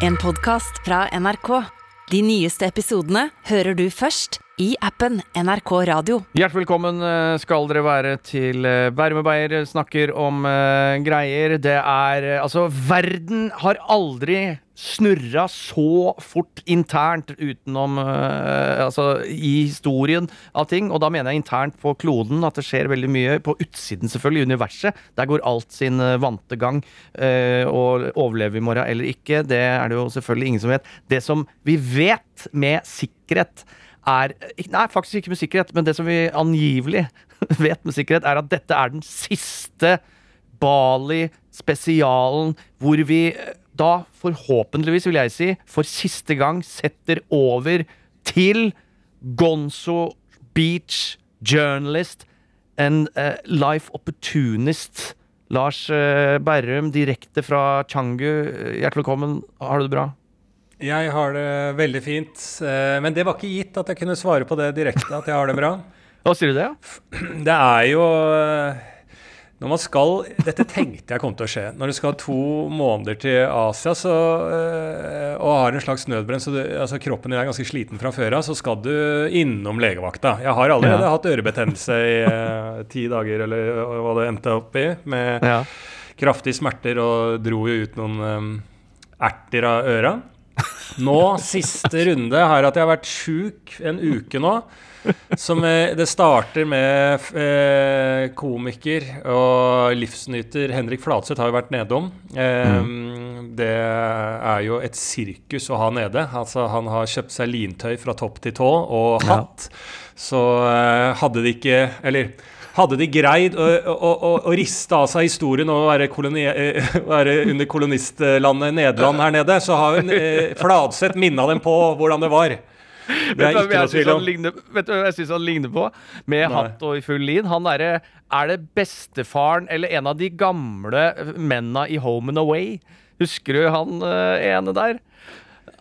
En podcast fra NRK. De nyeste episodene hører du først i appen NRK Radio. Hjertelig velkommen eh, skal dere være til eh, Bærum og Beyer snakker om eh, greier. Det er Altså, verden har aldri snurra så fort internt utenom uh, Altså i historien av ting. Og da mener jeg internt på kloden at det skjer veldig mye. På utsiden, selvfølgelig, i universet. Der går alt sin eh, vante gang. Uh, og overlever vi i morgen eller ikke, det er det jo selvfølgelig ingen som vet. Det som vi vet med sikkerhet, er Nei, faktisk ikke med sikkerhet, men det som vi angivelig vet med sikkerhet, er at dette er den siste Bali-spesialen hvor vi da forhåpentligvis, vil jeg si, for siste gang setter over til Gonzo Beach journalist and uh, life opportunist. Lars uh, Berrum, direkte fra Changu. Hjertelig velkommen. Har du det bra? Jeg har det veldig fint. Uh, Men det var ikke gitt at jeg kunne svare på det direkte, at jeg har det bra. Hva sier du det? Ja? Det er jo eh, Når man skal Dette tenkte jeg kom til å skje. Når du skal to måneder til Asia så, eh, og har en slags nødbrenn, så altså kroppen din er ganske sliten fra før av, så skal du innom legevakta. Jeg har allerede Ja. hatt ørebetennelse i eh, ti dager, eller hva det endte opp i, med Ja. kraftige smerter, og dro jo ut noen um, erter av øra. Nå, siste runde, har at jeg har vært sjuk en uke nå. Som eh, Det starter med eh, komiker og livsnyter Henrik Fladseth har jo vært nedom. Eh, Det er jo et sirkus å ha nede. Altså, han har kjøpt seg lintøy fra topp til tå og Ja. hatt. Så eh, hadde de ikke Eller hadde de greid å, å, å, å riste av seg historien og være, koloni, eh, være under kolonistlandet Nederland her nede, så har hun eh, Fladseth minna dem på hvordan det var. Det er ikke noe tvil om. vet du hva jeg syns han ligner på? Med Nei. hatt og i full lin. Han derre Er det bestefaren eller en av de gamle menna i Home and Away? Husker du han eh, ene der?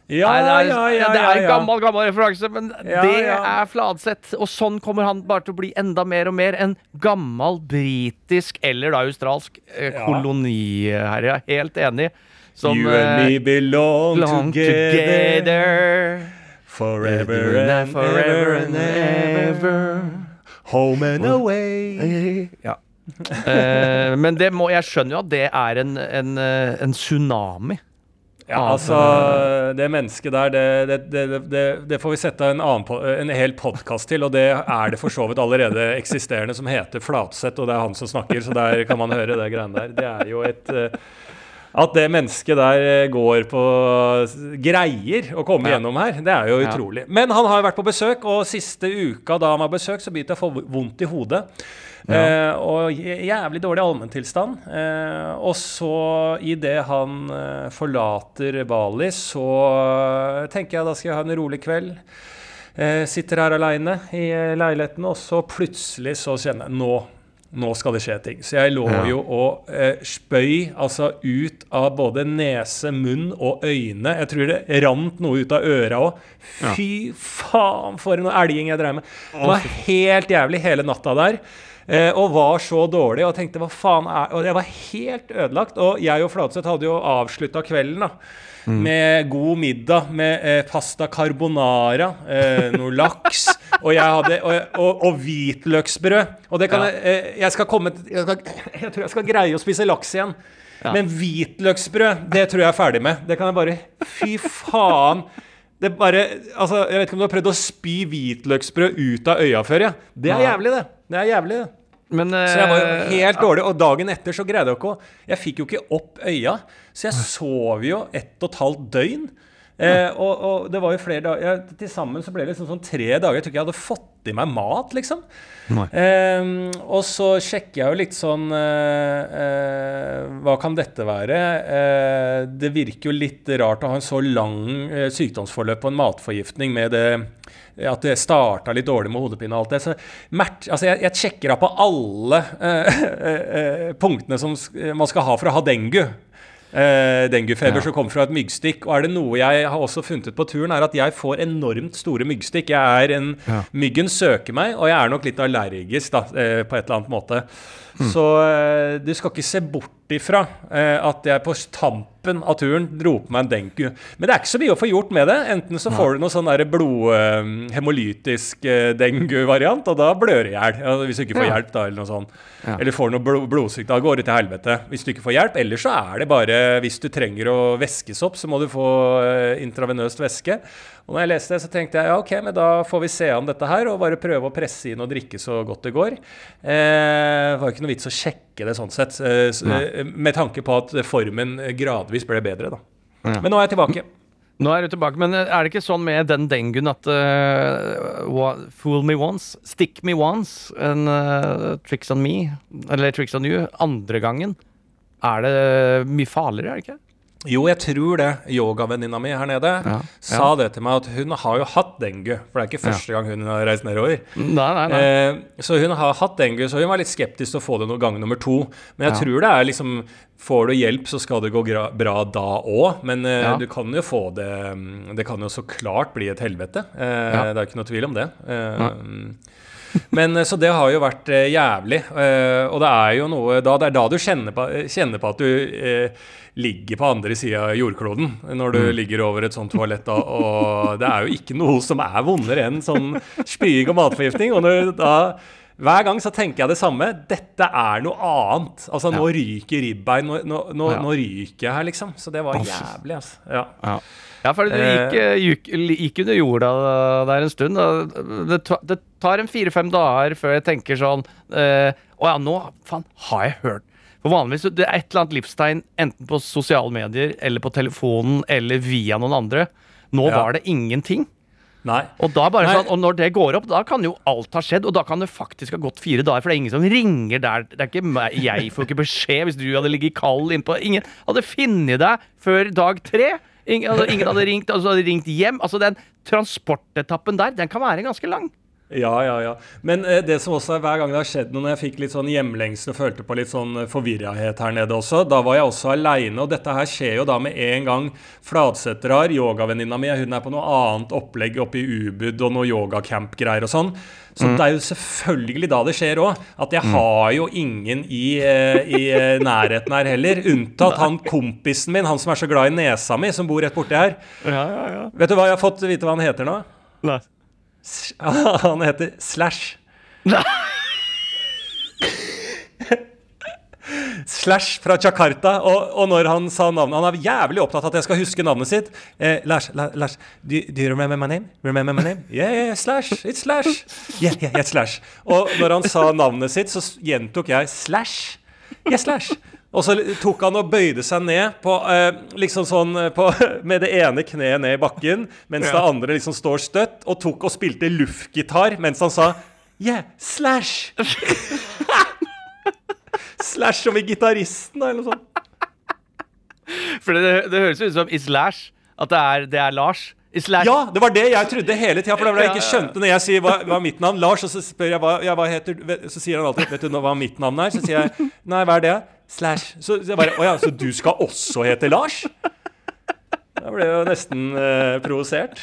Ja, Nei, det er, ja, ja, det er en gammel gammel referanse, men Ja, det ja. er Fladseth. Og sånn kommer han bare til å bli enda mer og mer en gammel britisk eller da australsk eh, Ja. koloniherre. Er helt enig. Som You and eh, me belong, belong together, together. Forever and Forever and ever. Home and away. Ja. Eh, men det må, jeg skjønner jo at det er en, en, eh, en tsunami. Ja, altså, det mennesket der, det, det, det, det, får vi sette en, annen, en hel podkast til, og det er det for så vidt allerede eksisterende, som heter Flatseth, og det er han som snakker, så der kan man høre det greiene der. Det er jo et eh, At det mennesket der eh, går på greier å komme Ja. gjennom her, det er jo Ja. utrolig. Men han har jo vært på besøk, og siste uka da han var besøk, så begynte jeg å få vondt i hodet. Eh, og jævlig dårlig allmenntilstand. Eh, og så, idet han eh, forlater Bali, så eh, tenker jeg da skal jeg ha en rolig kveld. Eh, sitter her aleine i leiligheten, og så plutselig så kjenner jeg nå nå skal det skje ting. Så jeg lå Ja. jo og eh, spøy altså ut av både nese, munn og øyne. Jeg tror det rant noe ut av øra òg. Fy faen, for en elging jeg dreiv med. Det var helt jævlig hele natta der. Eh, og var så dårlig og tenkte hva faen er Og jeg var helt ødelagt. Og jeg og Flatseth hadde jo avslutta kvelden da med god middag med eh, pasta carbonara, eh, noe laks og, jeg hadde, og, og, og hvitløksbrød. Og det kan Ja. jeg, eh, jeg skal komme jeg, skal, jeg tror jeg skal greie å spise laks igjen. Ja. Men hvitløksbrød, det tror jeg er ferdig med. Det kan jeg bare Fy faen. Det bare, altså, jeg vet ikke om du har prøvd å spy hvitløksbrød ut av øya før? Ja. Det er jævlig, det. Det er jævlig, det. Men Så jeg var jo eh, helt dårlig, og dagen etter så greide jeg ikke å Jeg fikk jo ikke opp øya, så jeg sov jo ett og et halvt døgn. Eh, og, og det var jo flere dager ja, Til sammen så ble det liksom sånn tre dager. Jeg tror ikke jeg hadde fått i meg mat, liksom. Eh, og så sjekker jeg jo litt sånn eh, eh, Hva kan dette være? Eh, det virker jo litt rart å ha en så lang eh, sykdomsforløp på en matforgiftning med det at det starta litt dårlig med hodepine og alt det. Så match, altså jeg, jeg sjekker av på alle punktene som man skal ha for å ha dengue. Eh, denguefeber Ja. som kommer fra et myggstikk. Og er det noe jeg har også funnet ut på turen, er at jeg får enormt store myggstikk. Jeg er en, Ja. Myggen søker meg, og jeg er nok litt allergisk da, uh, på et eller annet måte. Mm. Så uh, du skal ikke se bort ifra at jeg på tampen av turen dro på meg en denku. Men det er ikke så mye å få gjort med det. Enten så får du noe sånn der blod, eh, hemolytisk eh, og da blør du i hjel. Hvis du ikke får hjelp, da, eller noe sånt. Ja. Eller får noe blod, blodsykt. Da går det til helvete. Hvis du ikke får hjelp. Eller så er det bare Hvis du trenger å væskes opp, så må du få eh, intravenøst væske. Og når jeg leste det, så tenkte jeg ja, ok, men da får vi se an dette her, og bare prøve å presse inn og drikke så godt det går. Eh, var jo ikke noe vits å sjekke det sånn sett, eh, eh, med tanke på at formen gradvis ble bedre, da. Ja. Men nå er jeg tilbake. Nå er du tilbake, men eh, er det ikke sånn med den dengun at uh, Fool me once, stick me once, and uh, tricks on me, eller tricks on you, andre gangen er det mye farligere, er det ikke? Jo, jeg tror det. Yogavenninna mi her nede Ja. sa det til meg at hun har jo hatt dengue. For det er ikke første gang hun har reist nedover. Nei, nei, nei. Eh, så hun har hatt dengue, så hun var litt skeptisk til å få det noen gang nummer to. Men jeg Ja. tror det er liksom Får du hjelp, så skal det gå bra da òg. Men eh, Ja. du kan jo få det Det kan jo så klart bli et helvete. Eh, Ja. Det er ikke noe tvil om det. Eh, men eh, Så det har jo vært eh, jævlig. Eh, og det er jo noe da, Det er da du kjenner på, kjenner på at du eh, ligger på andre sida av jordkloden når du ligger over et sånt toalett. Da, og det er jo ikke noe som er vondere enn sånn spying og matforgiftning. Og når, da, hver gang så tenker jeg det samme. Dette er noe annet. Altså, nå ryker ribbein. Nå, nå, nå, Ja. nå ryker jeg her, liksom. Så det var jævlig, altså. Ja. Ja. ja, for det gikk, eh, gikk, gikk under jorda der en stund. Det, det tar en fire-fem dager før jeg tenker sånn eh, Å ja, nå faen, har jeg hørt For vanligvis det er et eller annet livstegn enten på sosiale medier eller på telefonen eller via noen andre. Nå Ja. var det ingenting. Nei. Og, da bare Nei. sånn, og når det går opp, da kan jo alt ha skjedd. Og da kan det faktisk ha gått fire dager, for det er ingen som ringer der. Det er ikke meg, Jeg får ikke beskjed hvis du hadde ligget kald innpå Ingen hadde funnet deg før dag tre. Ingen, altså, ingen hadde ringt, altså, hadde ringt hjem. Altså Den transportetappen der, den kan være ganske lang. Ja, ja, ja. Men eh, det som også er hver gang det har skjedd noe, når jeg fikk litt sånn hjemlengsel og følte på litt sånn eh, forvirrahet her nede også, da var jeg også aleine. Og dette her skjer jo da med en gang Fladsæter har yogavenninna mi, hun er på noe annet opplegg oppe i Ubud og noe yogacamp-greier og sånn. Så det er jo selvfølgelig da det skjer òg. At jeg har jo ingen i, eh, i eh, nærheten her heller. Unntatt han kompisen min, han som er så glad i nesa mi, som bor rett borti her. Ja, ja, ja. Vet du hva jeg har fått vite hva han heter nå? S- Han heter Slash. Slash fra Jakarta. Og, og når han sa navnet Han er jævlig opptatt av at jeg skal huske navnet sitt. Eh, Lars, Lars, do, do you remember my name? Remember my name? Yeah, yeah, Slash. It's Slash. Yeah, yeah, yeah, Slash. Og når han sa navnet sitt, så gjentok jeg Slash. Yeah, Slash. Og så tok han og bøyde seg ned på, eh, liksom sånn, eh, på, med det ene kneet ned i bakken, mens det andre liksom står støtt, og tok og spilte luftgitar mens han sa Yeah, Slash. slash som i gitaristen, eller noe sånt. For det, det høres ut som Islash. At det er, det er Lars. Ja, det var det jeg trodde hele tida. For det var det jeg ikke ja, ja. skjønte når jeg sier hva, hva mitt navn. Lars, og så spør jeg hva, ja, hva heter Så sier han alltid Vet du hva mitt navn er? Så sier jeg Nei, hva er det? Slash. Så, så jeg bare Å ja, så du skal også hete Lars? Da ble jeg jo nesten eh, provosert.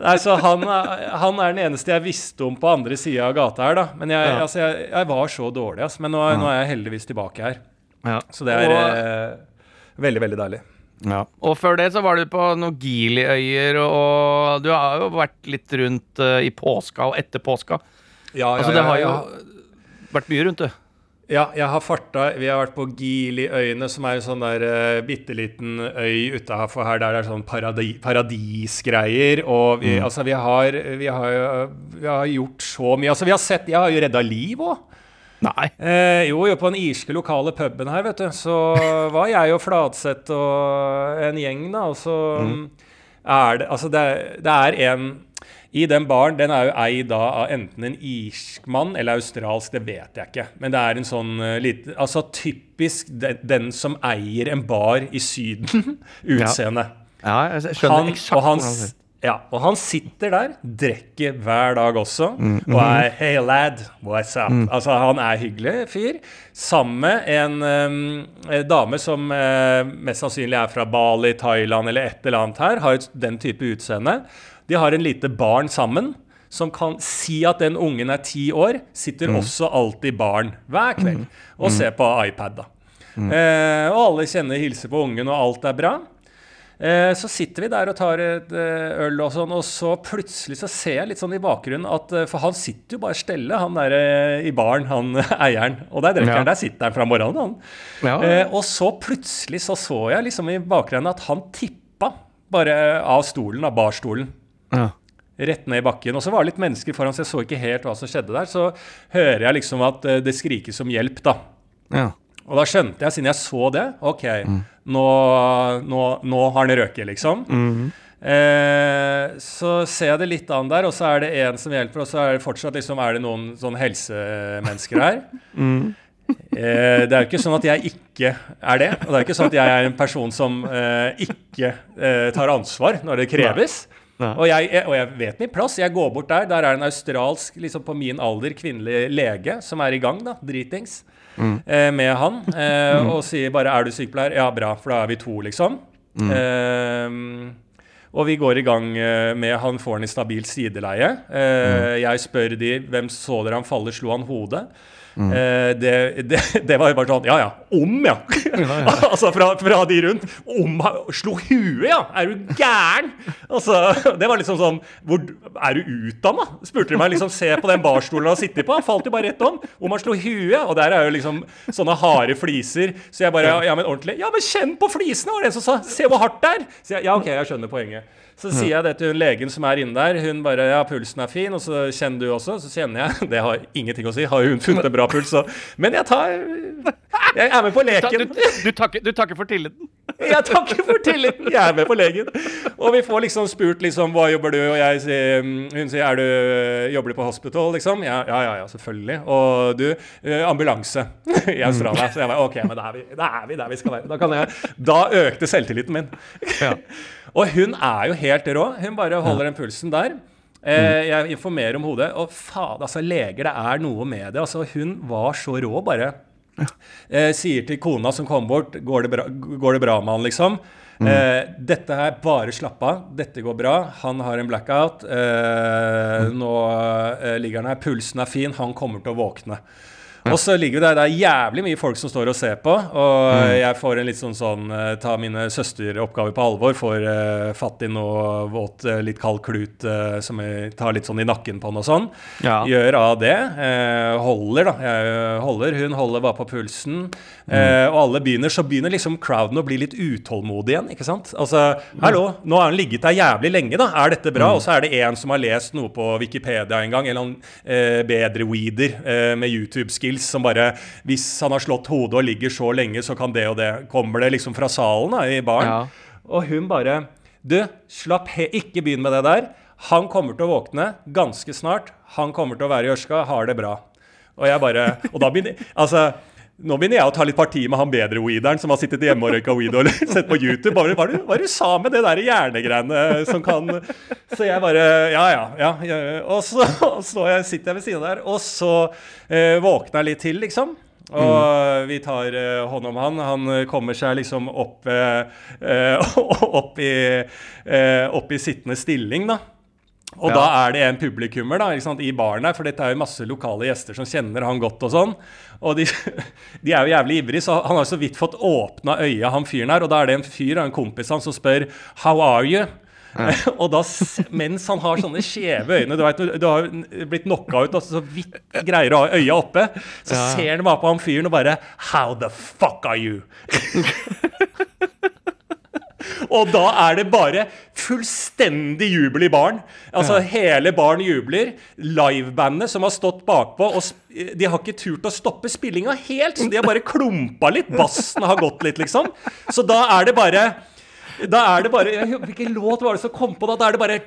Nei, så han, han er den eneste jeg visste om på andre sida av gata her, da. Men jeg, Ja. altså, jeg, jeg var så dårlig, altså. Men nå, nå er jeg heldigvis tilbake her. Ja. Så det er Og- eh, veldig, veldig deilig. Ja. Og før det så var du på noen Giliøyer, og, du har jo vært litt rundt uh, i påska og etter påska. Ja, Altså, det har jo vært mye rundt, du. Ja, jeg har farta Vi har vært på Giliøyene, som er en sånn der uh, bitte liten øy utafor her der det er sånn paradis, paradisgreier. Og vi, altså, vi har, vi, har, vi har gjort så mye. Altså, vi har sett Jeg har jo redda liv òg. Nei. Eh, jo, jo, på den irske lokale puben her, vet du, så var jeg og Fladseth og en gjeng, da, og så er det Altså, det, det er en i den baren, den er jo eid av enten en irsk mann eller australsk, det vet jeg ikke. Men det er en sånn uh, lite Altså typisk den, den som eier en bar i Syden, utseende. Ja, jeg skjønner Han, eksakt hvordan det er. ja, og han sitter der, drikker hver dag også, og er Hey lad, what's up? Altså, han er hyggelig fyr. Sammen med en um, dame som uh, mest sannsynlig er fra Bali, Thailand eller et eller annet her, har den type utseende. De har en lite barn sammen. Som kan si at den ungen er ti år, sitter også alltid barn hver kveld og ser på iPad. da. Eh, og alle kjenner hilser på ungen, og alt er bra. Eh, så sitter vi der og tar et eh, øl, og sånn, og så plutselig så ser jeg litt sånn i bakgrunnen at eh, For han sitter jo bare stelle, han der eh, i baren, han eieren. Og der drikker Ja. han, der sitter han fra morgenen, han. Ja. Eh, og så plutselig så så jeg liksom i bakgrunnen at han tippa bare av stolen, av barstolen Ja. rett ned i bakken. Og så var det litt mennesker foran, så jeg så ikke helt hva som skjedde der. Så hører jeg liksom at eh, det skrikes om hjelp, da. Ja. Og da skjønte jeg, siden jeg så det, OK, nå, nå, nå har han røket, liksom. Eh, så ser jeg det litt an der, og så er det en som hjelper, og så er det fortsatt liksom, er det noen sånn helsemennesker her. Eh, det er jo ikke sånn at jeg ikke er det. Og det er jo ikke sånn at jeg er en person som eh, ikke eh, tar ansvar når det kreves. Nei. Og jeg, jeg- og jeg vet min plass. Jeg går bort der. Der er det en australsk, liksom på min alder, kvinnelig lege som er i gang, da, dritings, eh, med han. Eh, Og sier bare 'er du sykepleier'? Ja, bra, for da er vi to, liksom. Eh, og vi går i gang eh, med Han får han i stabilt sideleie. Eh, Jeg spør de hvem så dere han falle, slo han hodet? Eh, det, det, det var jo bare sånn Ja ja, om ja! altså fra, fra de rundt. Om slo huet, ja! Er du gæren? Altså, det var liksom sånn hvor, Er du utdanna? Spurte de meg. liksom Se på den barstolen han har sittet på. Han falt jo bare rett om. Om han slo huet. Og der er jo liksom sånne harde fliser. Så jeg bare Ja, men ordentlig. Ja, men kjenn på flisene! var det en som sa. Se hvor hardt det er! Så jeg, ja, OK, jeg skjønner poenget. Så sier jeg det til hun legen som er inne der. Hun bare Ja, pulsen er fin. Og så kjenner du også. Så kjenner jeg. Det har ingenting å si. Har hun funnet en bra puls, så Men jeg tar Jeg er med på leken. du, du, takker, du takker for tilliten. Jeg takker for tilliten. Jeg er med på legen. Og vi får liksom spurt liksom hva jobber du, og jeg sier Hun sier er du jobber du på hospital, liksom? Ja, ja, ja, ja selvfølgelig. Og du eh, ambulanse i Australia. Så jeg var OK, men da er vi, da er vi der vi skal være. Da, kan jeg, da økte selvtilliten min. Ja. Og hun er jo helt rå. Hun bare holder den pulsen der. Eh, jeg informerer om hodet. Og faen, altså, leger, det er noe med det. Altså, hun var så rå, bare. Eh, sier til kona som kom bort, går det bra, går det bra med han, liksom? Eh, dette her, bare slapp av. Dette går bra. Han har en blackout. Eh, nå eh, ligger han her. Pulsen er fin. Han kommer til å våkne. Og så ligger det, det er jævlig mye folk som står og ser på, og jeg får en litt sånn sånn eh, Ta mine søsteroppgaver på alvor. Får uh, fatt i noe våt, eh, litt kald klut uh, som jeg tar litt sånn i nakken på noe og sånn. Ja. Gjør av det. Uh, holder, da. Jeg holder. Hun holder bare på pulsen. Eh, og alle begynner, så begynner liksom crowden å bli litt utålmodig igjen. ikke sant? Altså, hallo, nå har hun ligget der jævlig lenge, da. Er dette bra? Og så er det en som har lest noe på Wikipedia en gang, eller en bedre weeder med YouTube-skills som bare Hvis han har slått hodet og ligger så lenge, så kan det og det. Kommer det liksom fra salen da, i baren? Ja. Og hun bare Du, slapp he ikke begynn med det der. Han kommer til å våkne ganske snart. Han kommer til å være i Ørska, har det bra. Og jeg bare Og da begynner Altså nå begynner jeg å ta litt parti med han bedre weederen som har sittet hjemme og røyka weed og sett på YouTube. Bare, hva hva du sa med det der hjernegreiene som kan Så jeg bare Ja, ja. ja, ja. Og så, og så jeg sitter jeg ved siden der, og så eh, våkner jeg litt til, liksom. Og vi tar eh, hånd om han. Han eh, kommer seg liksom opp, eh, eh, opp, i, eh, opp i sittende stilling, da. Og Ja. da er det en publikummer da, sant, i baren her, for dette er jo masse lokale gjester som kjenner han godt og sånn. Og de, de er jo jævlig ivrige, så han har så vidt fått åpna øya, han fyren her. Og da er det en fyr, en kompis han, som spør 'How are you?' og da, mens han har sånne skjeve øyne Du vet, du, du har blitt knocka ut og så vidt greier å ha øya oppe. Så Ja. ser han bare på han fyren og bare 'How the fuck are you?' Og da er det bare fullstendig jubel i baren. Altså Hele baren jubler. Livebandet som har stått bakpå, og de har ikke turt å stoppe spillinga helt, så de har bare klumpa litt. Bassen har gått litt, liksom. Så da er det bare da er det bare jeg, Hvilken låt var det som kom på da? Da er det bare.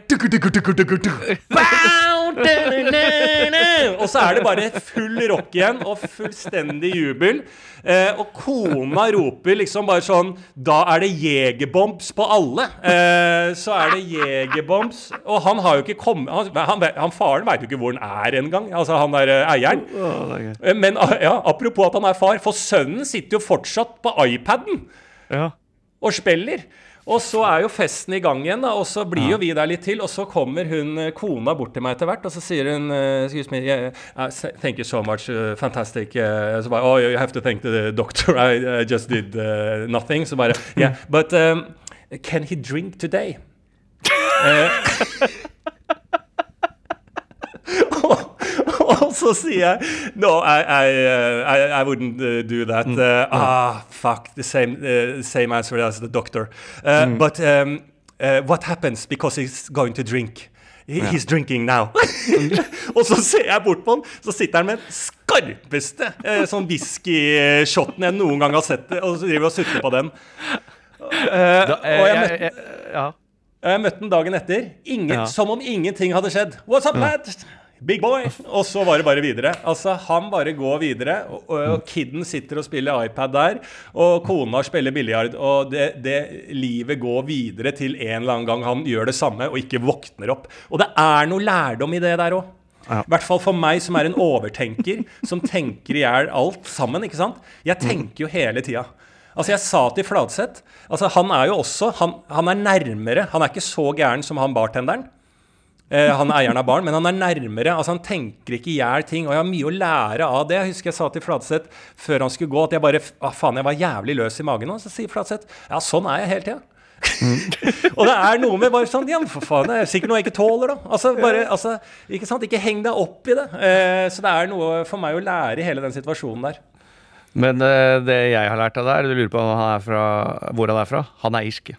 Og så er det bare full rock igjen, og fullstendig jubel. Eh, og kona roper liksom bare sånn Da er det jegerbombs på alle. Eh, så er det jegerbombs. Og han har jo ikke kommet Han, han, han faren veit jo ikke hvor han er engang. Altså han der eh, eieren. Eh, Men ah, ja, apropos at han er far, for sønnen sitter jo fortsatt på iPaden Ja. og spiller. Og så er jo festen i gang igjen, da, og så blir jo vi der litt til. Og så kommer hun eh, kona bort til meg etter hvert, og så sier hun uh, Excuse me, yeah, thank you so much, uh, fantastic. Uh, så bare Oh, you have to thank the doctor, I, I just did uh, nothing. Så bare Yeah, but um, can he drink today? Uh, og så sier jeg No, I, I, uh, I, I wouldn't uh, do that. Uh, ah, fuck. The same, uh, same answer as the doctor. Uh, But um, what happens because he's going to drink? He's He's drinking now. og så ser jeg bort på han, så sitter han med den skarpeste eh, sånn whisky-shoten jeg noen gang har sett, og så driver og sutter på den. Eh, Da, eh, og jeg jeg- møtte jeg- ja. jeg møtte den dagen etter, ingen, Ja. som om ingenting hadde skjedd. What's up, lad? Big boy! Og så var det bare videre. Altså, Han bare går videre, og, og kiden sitter og spiller iPad der, og kona spiller biljard, og det, det livet går videre til en eller annen gang han gjør det samme og ikke våkner opp. Og det er noe lærdom i det der òg. Ja. I hvert fall for meg som er en overtenker, som tenker i hjel alt sammen. ikke sant? Jeg tenker jo hele tida. Altså, jeg sa til Fladseth altså, Han er jo også han, han er nærmere. Han er ikke så gæren som han bartenderen. Eh, han er eieren av baren, men han er nærmere. altså Han tenker ikke i hjel ting. Og jeg har mye å lære av det. Jeg husker jeg sa til Fladseth før han skulle gå, at jeg bare ah, faen, jeg var jævlig løs i magen nå. Så sier Fladseth ja, sånn er jeg hele tida. og det er noe med bare sånn Ja, for faen, det er sikkert noe jeg ikke tåler, da. Altså, bare, altså, ikke sant? Ikke heng deg opp i det. Eh, så det er noe for meg å lære i hele den situasjonen der. Men eh, det jeg har lært av deg, du lurer på han er fra, hvor han er fra? Han er irsk.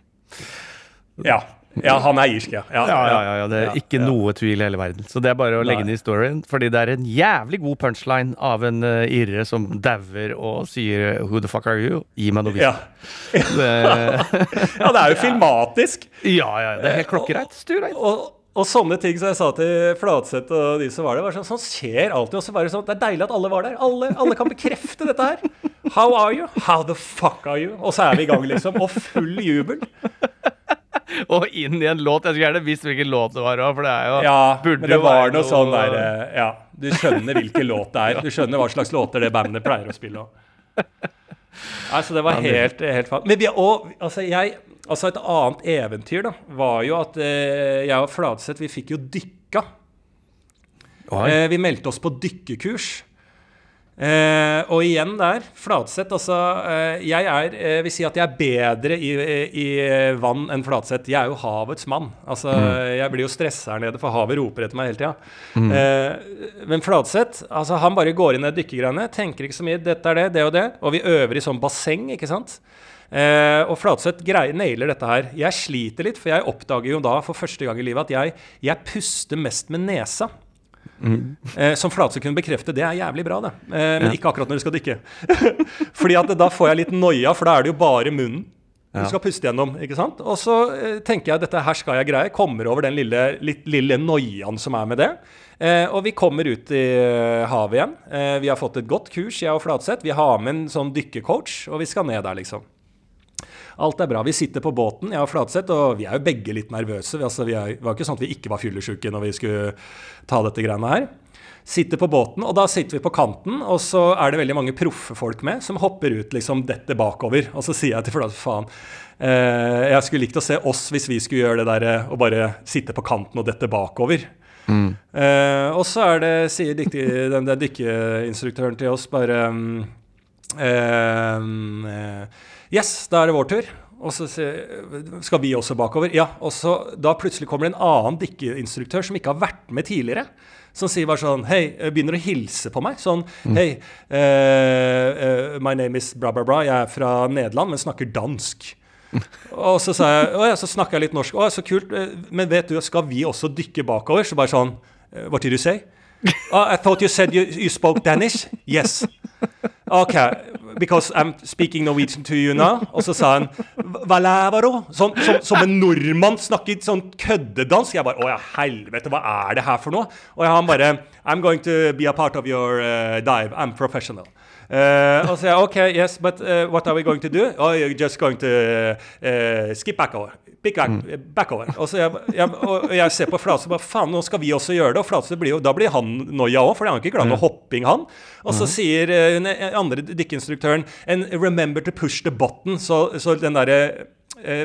Ja. Ja, han er irsk, ja. Ja, Ja, ja, ja, det er ikke noe tvil i hele verden. Så det er bare å legge i storyen, fordi det er en jævlig god punchline av en uh, irre som dauer og sier 'Who the fuck are you?' Gi meg noe Ja. ja, det er jo filmatisk. Ja, ja, det er helt klokkereit. Stureit. Og, og sånne ting som jeg sa til Flatseth og de som var der, var sånn, sånn skjer alltid. Og så var det sånn, Det er deilig at alle var der. Alle, alle kan bekrefte dette her. How are you? How the fuck are you? Og så er vi i gang, liksom. Og full jubel. Og inn i en låt. Jeg skulle gjerne visst hvilken låt det var òg, for det er jo Ja, burde men det var noe, noe sånn der eh, Ja, du skjønner hvilken låt det er. Du skjønner hva slags låter det bandet pleier å spille òg. Altså, det var helt, helt faen. Men vi og, altså jeg Altså et annet eventyr da, var jo at eh, jeg og Fladseth, vi fikk jo dykka. Eh, vi meldte oss på dykkekurs. Eh, og igjen der, Flatseth. Altså, eh, jeg er eh, vil si at jeg er bedre i, i vann enn Flatseth. Jeg er jo havets mann. Altså, Jeg blir jo stressa her nede, for havet roper etter meg hele tida. Eh, men Flatseth altså, han bare går inn i dykkergreiene, tenker ikke så mye. Dette er det, det og det. Og vi øver i sånn basseng, ikke sant. Eh, og Flatseth nailer dette her. Jeg sliter litt, for jeg oppdager jo da for første gang i livet at jeg, jeg puster mest med nesa. Eh, som Flatseth kunne bekrefte, det er jævlig bra, det. Eh, men ikke akkurat når du skal dykke. Fordi at da får jeg litt noia, for da er det jo bare munnen du skal puste gjennom. ikke sant? Og så eh, tenker jeg dette her skal jeg greie. Kommer over den lille, litt, lille noiaen som er med det. Eh, og vi kommer ut i eh, havet igjen. Eh, vi har fått et godt kurs, jeg og Flatseth. Vi har med en sånn dykkercoach, og vi skal ned der, liksom. Alt er bra. Vi sitter på båten, jeg og Flatseth, og vi er jo begge litt nervøse. Vi, altså, vi er, det var ikke sånn at vi ikke var fyllesyke når vi skulle ta dette greiene her. Sitter på båten, og da sitter vi på kanten, og så er det veldig mange proffe folk med som hopper ut, liksom detter bakover. Og så sier jeg til Flatseth, faen, eh, jeg skulle likt å se oss hvis vi skulle gjøre det der eh, og bare sitte på kanten og dette bakover. Eh, og så er det, sier dyktig, den den dykkeinstruktøren til oss bare um, uh, eh, yes, da er det vår tur. Og så skal vi også bakover. Ja, og så Da plutselig kommer det en annen dykkeinstruktør som ikke har vært med tidligere. Som sier bare sånn Hei, eh, begynner å hilse på meg. Sånn Hei, uh, uh, my name is bra, bra, bra. Jeg er fra Nederland, men snakker dansk. Og så sa jeg, å ja, så snakker jeg litt norsk. Å, så kult. Men vet du, skal vi også dykke bakover? Så bare sånn What did you say? Oh, I thought you said you, you spoke Danish. Yes. OK, because I'm speaking Norwegian to you now. Og så sa han «Valævaro?» Sånn, som, som en nordmann snakket sånn køddedansk. Jeg bare Å ja, helvete, hva er det her for noe? Og han bare I'm going to be a part of your uh, dive. I'm professional. Uh, og så jeg, OK, yes, but uh, what are we going to do? Oh, you're just going to uh, skip backover. Pick back, backover. Og så jeg, jeg, og jeg ser på Flatseth bare faen, nå skal vi også gjøre det. Og Flatseth blir jo, da blir han noia òg, for han er ikke glad med hopping, han. Og så sier uh, den andre dykkeinstruktøren And remember to push the button. Så, så den derre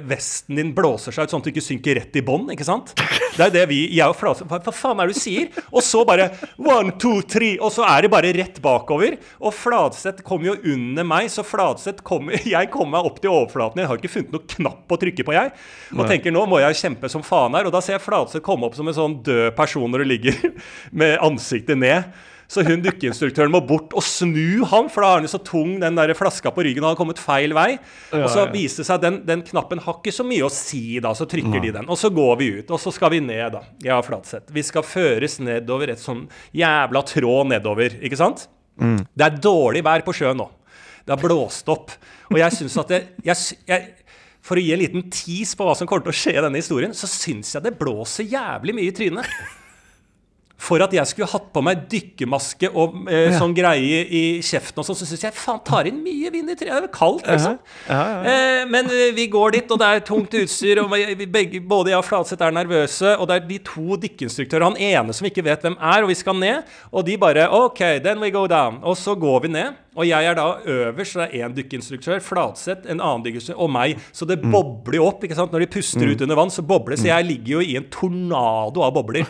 vesten din blåser seg ut sånn at du ikke synker rett i bånn. ikke sant? Det er det vi Jeg og Flatseth hva, hva faen er det du sier? Og så bare one, two, three, og så er det bare rett bakover. Og Fladseth kommer jo under meg, så Fladseth kom Jeg kommer meg opp til overflaten. Jeg har ikke funnet noen knapp å trykke på, jeg. Og tenker nå må jeg kjempe som faen her. Og da ser jeg Fladseth komme opp som en sånn død person når du ligger med ansiktet ned. Så hun dykkeinstruktøren må bort og snu han, for da har han jo så tung den der flaska på ryggen og har kommet feil vei. og så viser det seg at den, den knappen har ikke så mye å si, da. Så trykker de den. Og så går vi ut, og så skal vi ned, da. Ja, Flatseth. Vi skal føres nedover et sånn jævla tråd nedover, ikke sant? Det er dårlig vær på sjøen nå. Det har blåst opp. Og jeg syns at det jeg, jeg, For å gi en liten tease på hva som kommer til å skje i denne historien, så syns jeg det blåser jævlig mye i trynet. For at jeg skulle hatt på meg dykkermaske og eh, sånn greie i kjeften, og sånn, så syns jeg faen tar inn mye vind i treet. Det er kaldt, liksom. Eh, men eh, vi går dit, og det er tungt utstyr, og vi, begge, både jeg og Flatseth er nervøse. Og det er de to dykkeinstruktørene han ene som ikke vet hvem er, og vi skal ned. Og de bare OK, then we go down. Og så går vi ned. Og jeg er da øverst, så det er én dykkeinstruktør, Flatseth, en annen dykkerinstruktør og meg. Så det bobler jo opp. ikke sant? Når de puster ut under vann, så bobler det. Så jeg ligger jo i en tornado av bobler.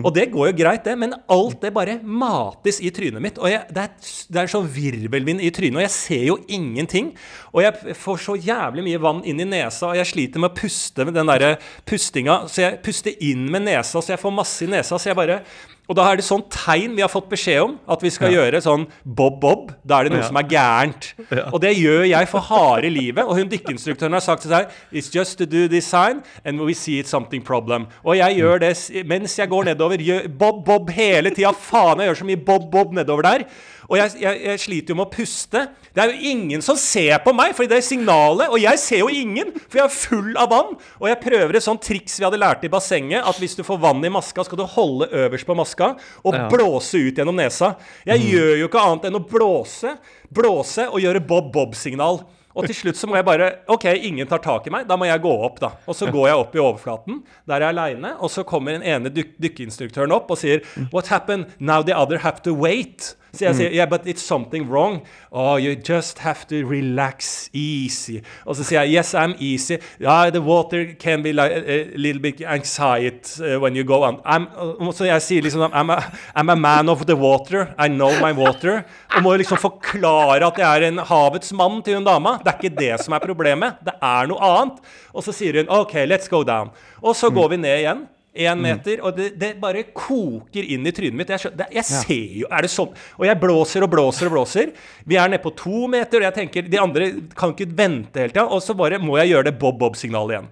Og det går jo greit, det, men alt det bare mates i trynet mitt. Og jeg, det, er, det er sånn virvelvind i trynet, og jeg ser jo ingenting. Og jeg får så jævlig mye vann inn i nesa, og jeg sliter med å puste med den derre pustinga. Så jeg puster inn med nesa, så jeg får masse i nesa. Så jeg bare og da er det sånn tegn vi har fått beskjed om, at vi skal gjøre sånn bob-bob. Da er det noe som er gærent. Og det gjør jeg for harde livet. Og hun dykkeinstruktøren har sagt til seg It's just to do this sign, and we see it's something problem. Og jeg gjør det mens jeg går nedover. Bob-bob hele tida. Faen, jeg gjør så mye bob-bob nedover der. Og jeg, jeg, jeg sliter jo med å puste. Det er jo ingen som ser på meg, for det er signalet. Og jeg ser jo ingen, for jeg er full av vann. Og jeg prøver et sånt triks vi hadde lært i bassenget, at hvis du får vann i maska, skal du holde øverst på maska og blåse ut gjennom nesa. Jeg gjør jo ikke annet enn å blåse, blåse og gjøre bob-bob-signal. Og til slutt så må jeg bare OK, ingen tar tak i meg. Da må jeg gå opp, da. Og så går jeg opp i overflaten. Der er jeg aleine. Og så kommer den ene dyk dykkeinstruktøren opp og sier What happened? Now the other have to wait. Så jeg sier yeah, but it's something wrong. Oh, you just have to relax easy. Og så sier jeg yes, I'm easy. Yeah, the water can be like a, a little bit anxiety uh, when you go on. I'm, så jeg sier liksom I'm a, I'm a man of the water. I know my water. Og må liksom forklare at jeg er en havets mann til hun dama. Det er ikke det som er problemet. Det er noe annet. Og så sier hun OK, let's go down. Og så går vi ned igjen. Én meter, og det, det bare koker inn i trynet mitt. Jeg, skjønner, det, jeg ser jo Er det sånn? Og jeg blåser og blåser og blåser. Vi er nede på to meter, og jeg tenker de andre kan ikke vente hele tida. Og så bare må jeg gjøre det bob-bob-signalet igjen.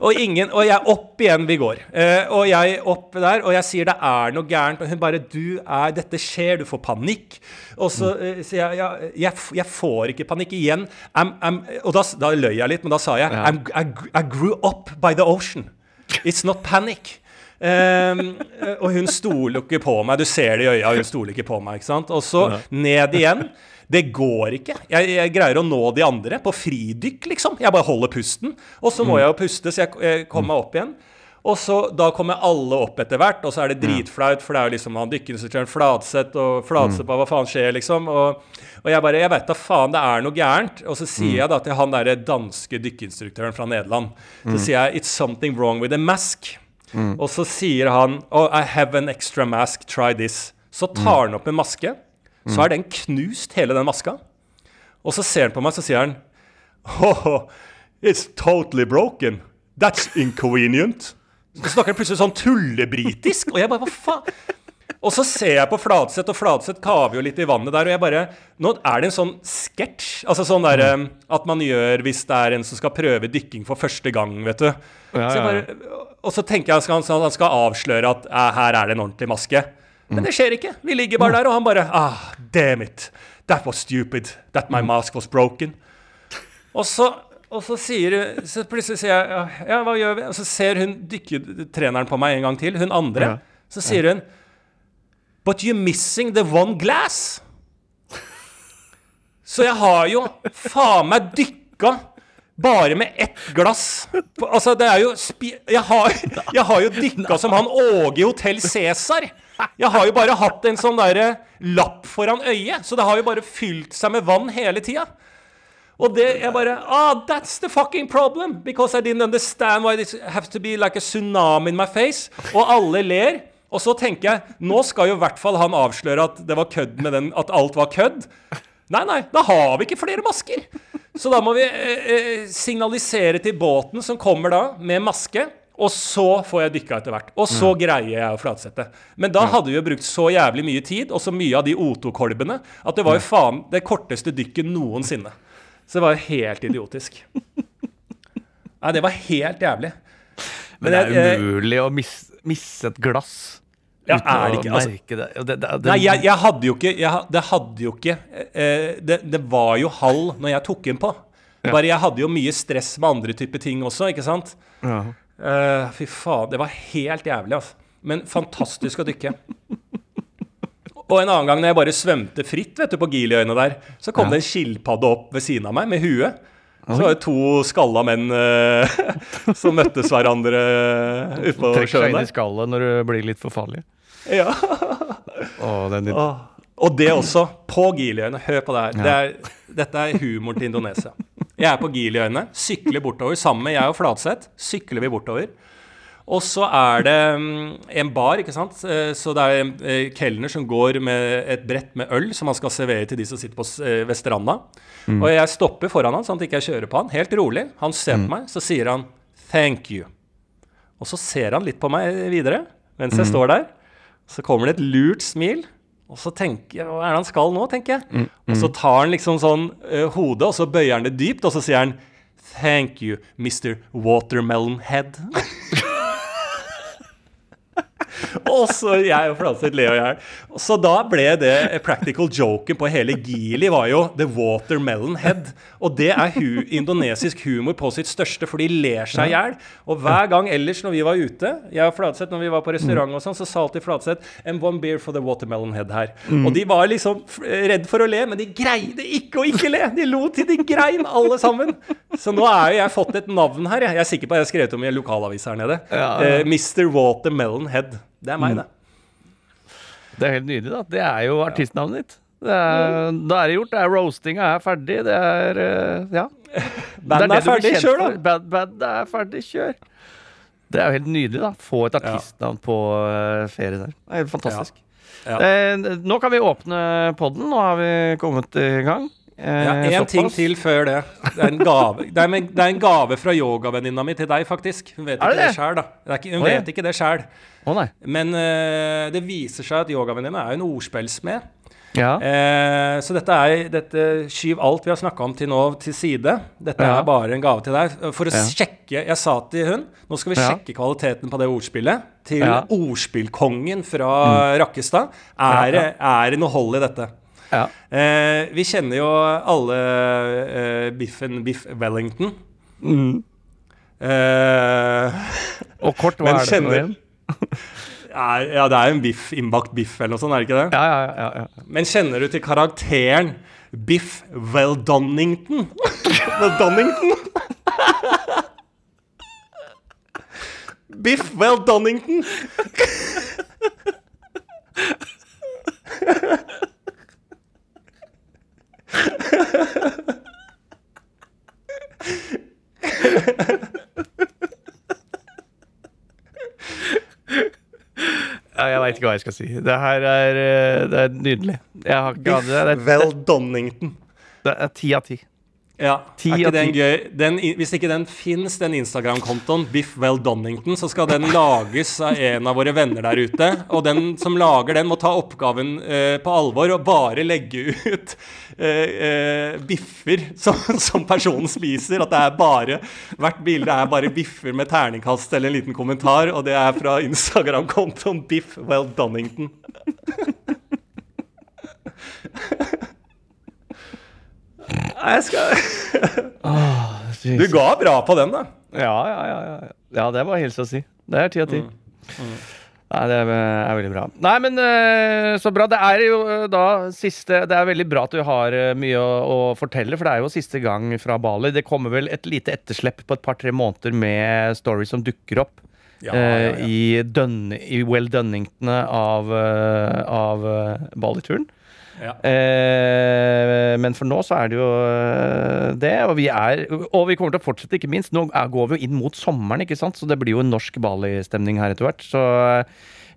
Og, ingen, og jeg opp igjen vi går. Eh, og jeg opp der, og jeg sier det er noe gærent. Og hun bare Du er Dette skjer, du får panikk. Og så eh, sier jeg ja, jeg, jeg får ikke panikk igjen. I'm, I'm, og da, da løy jeg litt, men da sa jeg I'm, I, I grew up by the ocean. It's not panic. Eh, og hun stoler ikke på meg. Du ser det i øya, hun stoler ikke på meg. ikke sant? Og så ned igjen. Det går ikke. Jeg, jeg greier å nå de andre på fridykk, liksom. Jeg bare holder pusten. Og så må jeg jo puste, så jeg, jeg kommer meg opp igjen. Og så Da kommer alle opp etter hvert, og så er det dritflaut, for det er jo liksom han dykkerinstruktøren Fladseth og Fladseth på hva faen skjer, liksom. Og, og jeg bare Jeg vet da faen, det er noe gærent. Og så sier jeg da til han derre danske dykkerinstruktøren fra Nederland Så sier jeg It's something wrong with a mask. Og så sier han Oh, I have an extra mask, try this. Så tar han opp en maske. Så er den knust, hele den maska. Og så ser han på meg, så sier han Oh, it's totally broken. That's inconvenient. Så snakker han plutselig sånn tullebritisk, og jeg bare Hva faen? Og så ser jeg på Fladseth, og Fladseth kaver jo litt i vannet der, og jeg bare Nå er det en sånn sketsj. Altså sånn derre At man gjør hvis det er en som skal prøve dykking for første gang, vet du. Ja, Så jeg bare, og så tenker jeg at han han skal avsløre at eh, her er det en ordentlig maske. Men det skjer ikke. Vi ligger bare der, og han bare Ah, damn it. That was stupid. That my mask was broken. Og så, og så sier Så plutselig sier jeg ja, ja, hva gjør vi? Og så ser hun dykketreneren på meg en gang til, hun andre. Ja. Så sier hun But you're missing the one glass. Så jeg har jo faen meg dykka bare med ett glass. Altså, det er jo jeg, har, jeg har jo dykka som han Åge i Hotell Cæsar. Jeg har jo bare hatt en sånn derre lapp foran øyet, så det har jo bare fylt seg med vann hele tida. Og det er bare Ah, that's the fucking problem! Because I didn't understand why this has to be like a tsunami in my face. Og alle ler. Og så tenker jeg Nå skal jo i hvert fall han avsløre at det var kødd med den At alt var kødd. Nei, nei, da har vi ikke flere masker. Så da må vi eh, eh, signalisere til båten som kommer da, med maske. Og så får jeg dykka etter hvert. Og så greier jeg å flatsette. Men da hadde vi jo brukt så jævlig mye tid, og så mye av de O2-kolbene, at det var jo faen det korteste dykket noensinne. Så det var jo helt idiotisk. Nei, det var helt jævlig. Men det er jeg- umulig å mis, misse et glass Ja, uten å ikke, altså- merke det. Det, det, det Nei, jeg, jeg hadde jo ikke jeg, Det hadde jo ikke eh, det, det var jo halv når jeg tok den på. Bare jeg hadde jo mye stress med andre typer ting også, ikke sant? ja. Uh, fy faen, det var helt jævlig, altså. Men fantastisk å dykke. Og en annen gang når jeg bare svømte fritt vet du, på Giliøyene der, så kom det en skilpadde opp ved siden av meg med huet. Så var det to skalla menn uh, som møttes hverandre utpå sjøen der. Trekk seg inn i skallet når du blir litt for farlig. Ja. Å, den, Åh. Og det også, på Giliøyene. Hør på det her. Det er, dette er humoren til Indonesia. Jeg er på Giliøyene, sykler bortover sammen med jeg og Flatseth. Sykler vi bortover. Og så er det mm, en bar, ikke sant. Eh, Så det er en eh, kelner som går med et brett med øl som han skal servere til de som sitter på, eh, ved stranda. Og jeg stopper foran han sånn at jeg ikke kjører på han. Helt rolig. Han ser på meg, så sier han 'thank you'. Og så ser han litt på meg videre mens jeg står der. Så kommer det et lurt smil. Og så tenker jeg, Hva er det han skal nå, tenker jeg. Og så tar han liksom sånn uh, hodet, og så bøyer han det dypt, og så sier han Thank you, Mr. Watermelon Head. og så jeg og Flatseth le i hjel. Så da ble det practical joken på hele Geely var jo The Watermelon Head. Og det er hu indonesisk humor på sitt største, for de ler seg i hjel. Og hver gang ellers når vi var ute, jeg og Flatseth når vi var på restaurant og sånn, så sa alltid Flatseth And one beer for the watermelon head her. Og de var liksom redd for å le, men de greide ikke å ikke le! De lo til de grein, alle sammen. Så nå er jo jeg fått et navn her. Jeg, jeg er sikker på at jeg har skrevet om i en lokalavis her nede. Ja, ja. Eh, Mr. Watermelon Head. Det er meg, det. Det er helt nydelig, da. Det er jo artistnavnet ditt. Det er, da er det gjort. Det er roastinga er ferdig. Det er eh, Ja. Bandet det er, ferdig, kjør, da! Bad, bad er ferdig, kjør. Det er jo helt nydelig, da. Få et artistnavn på uh, ferie der. Det er helt fantastisk. Ja. Eh, nå kan vi åpne podden. Nå har vi kommet i gang. Eh, Ja, en ting til før det. Det er en gave, det er, en, det er en gave fra yogavenninna mi til deg, faktisk. Hun vet ikke det det sjøl, da. Det ikke, hun Oi. vet ikke det sjøl. Men eh, det viser seg at yogavenninna er en ordspillsmed. Ja. Eh, så dette er dette Skyv alt vi har snakka om til nå, til side. Dette Ja. er bare en gave til deg. For å Ja. sjekke Jeg sa til hun Nå skal vi sjekke kvaliteten på det ordspillet. Til ordspillkongen fra Rakkestad. Er, er det noe hold i dette? Ja. Eh, vi kjenner jo alle eh, Biffen Biff Wellington. Mm. Eh, Og kort, hva er det for noe igjen? ja, det er jo en biff, innbakt biff eller noe sånt, er det ikke det? Ja, ja, ja, ja. Men kjenner du til karakteren Biff Weldonnington? Weldonnington? Biff Weldonnington. ja jeg veit ikke hva jeg skal si. Det her er, eh, det er nydelig. Jeg har ikke hatt det. Det er, Weldonnington. det er ti av ti. Ja, er ikke den gøy? Den, hvis ikke den fins, den Instagram-kontoen, Biff Well Donington, så skal den lages av en av våre venner der ute. Og den som lager den, må ta oppgaven eh, på alvor og bare legge ut eh, eh, biffer som, som personen spiser. At det er bare Hvert bilde er bare biffer med terningkast eller en liten kommentar, og det er fra Instagram-kontoen Biff Well Weldonnington. Nei, Jeg skal Du ga bra på den, da. Ja, ja, ja, ja. ja, det var hilse å si. Det er ti av ti. Nei, det er, er veldig bra. Nei, men eh, så bra. Det er jo eh, da siste Det er veldig bra at du har eh, mye å, å fortelle, for det er jo siste gang fra Bali. Det kommer vel et lite etterslepp på et par-tre måneder med stories som dukker opp. Ja, ja, ja. eh, I, dønn, i Well Dunningtone av, eh, av eh, Bali-turen. Ja. Eh, men for nå så er det jo eh, det, og vi er Og vi kommer til å fortsette, ikke minst. Nå går vi jo inn mot sommeren, ikke sant, så det blir jo en norsk Bali-stemning her etter hvert. Så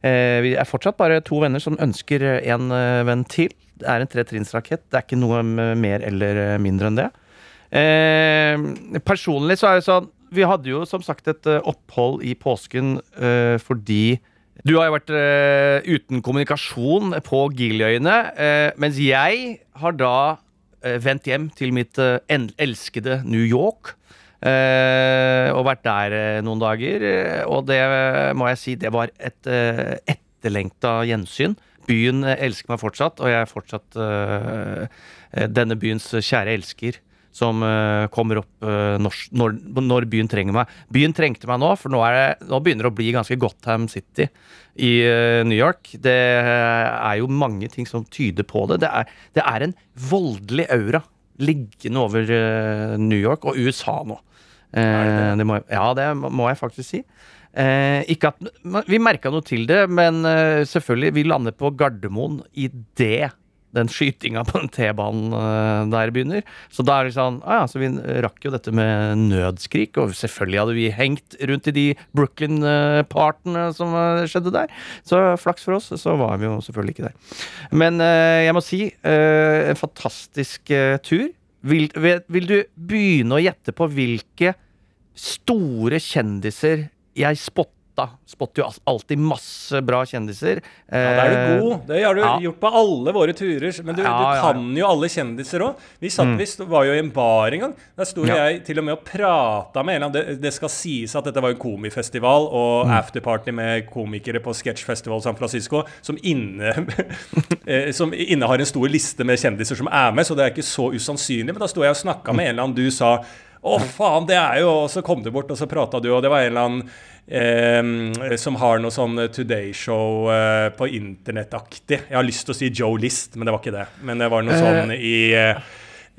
eh, vi er fortsatt bare to venner som ønsker en eh, venn til. Det er en tretrinnsrakett. Det er ikke noe mer eller eh, mindre enn det. Eh, personlig så er det sånn Vi hadde jo som sagt et opphold i påsken fordi du har jo vært uh, uten kommunikasjon på Giliøyene, uh, mens jeg har da uh, vendt hjem til mitt eh, elskede New York. eh, og vært der eh, noen dager. eh, og det eh, må jeg si, det var et etterlengta gjensyn. Byen eh, elsker meg fortsatt, og jeg er fortsatt eh, eh, denne byens kjære elsker. Som uh, kommer opp uh, når, når, når byen trenger meg. Byen trengte meg nå, for nå, det, nå begynner det å bli ganske Gotham City i uh, New York. Det er jo mange ting som tyder på det. Det er, det er en voldelig aura liggende over New York og USA nå. Det må, ja, det må jeg faktisk si. Eh, ikke at Vi merka noe til det, men selvfølgelig, vi lander på Gardermoen idet den skytinga på den T-banen eh, der begynner. Så da er det sånn ah, ja, Så vi rakk jo dette med nødskrik, og selvfølgelig hadde vi hengt rundt i de Brooklyn-partene som eh, skjedde der. Så flaks for oss, så var vi jo selvfølgelig ikke der. Men eh, jeg må si, en fantastisk tur. Vil, vil du begynne å gjette på hvilke store kjendiser jeg spotta? Spotter jo alltid masse bra kjendiser. Ja, det er du Eh, god. Det har du ja. gjort på alle våre turer. Men du, Ja, du kan jo alle kjendiser òg. Vi satt, vi sto- var jo i en bar en gang. Der sto jeg til og med og prata med en det, det skal sies at dette var en komifestival og Mm. afterparty med komikere på Sketchfestival San Francisco, som, inne, som inne har en stor liste med kjendiser som er med, så det er ikke så usannsynlig. Men da sto jeg og snakka med en eller annen du sa å, faen, det er jo Og så kom du bort, og så prata du, og det var en eller annen eh, som har noe sånn Today Show eh, på internettaktig. Jeg har lyst til å si Joe List, men det var ikke det. Men det var noe sånn i eh,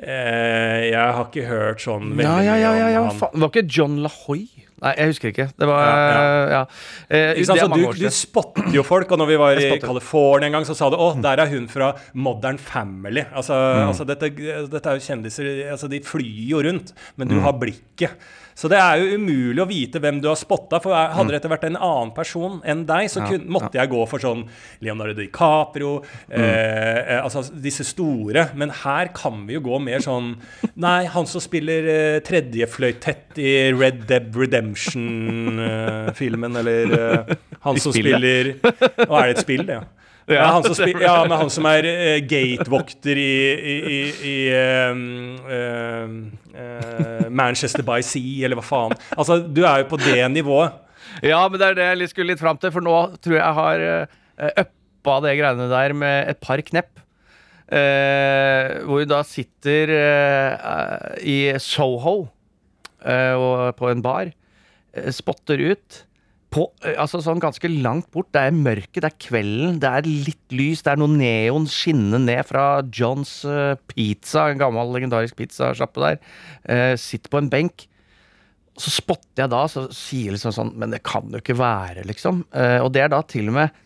eh, Jeg har ikke hørt sånn Ja, ja, ja, ja, ja. om han. Var ikke John LaHoy? Nei, jeg husker ikke. Det var Ja, Ja. Eh, Ikke sant? det Så er mange du, år du siden. spotter jo folk, og når vi var Jeg i spotter. California en gang, så sa du å, der er hun fra Modern Family. Altså, Mm. altså dette, dette er jo kjendiser altså De flyr jo rundt, men Mm. du har blikket. Så det er jo umulig å vite hvem du har spotta. For Mm. hadde etter vært en annen person enn deg, så kun, måtte jeg gå for sånn Leonardo DiCaprio, Mm. eh, eh, altså disse store. Men her kan vi jo gå mer sånn Nei, han som spiller eh, tredjefløytett i Red Dead Redemption-filmen, eller eh, han som spiller Å, er det et spill, det? Ja. Ja, han som ja, men han som er uh, gatevokter i, i, i, ehm, eh, Manchester by Sea, eller hva faen. Altså, du er jo på det nivået. Ja, men det er det jeg skulle litt fram til, for nå tror jeg jeg har uh, uppa det greiene der med et par knepp. Eh, hvor vi da sitter eh, i Soho eh, og på en bar, eh, spotter ut på, altså sånn ganske langt bort. Det er mørket, det er kvelden, det er litt lys, det er noe neon skinnende ned fra Johns Pizza, en gammel legendarisk pizzasjappe der. Eh, sitter på en benk. Så spotter jeg da, så sier jeg liksom sånn Men det kan jo ikke være, liksom. Eh, og det er da til og med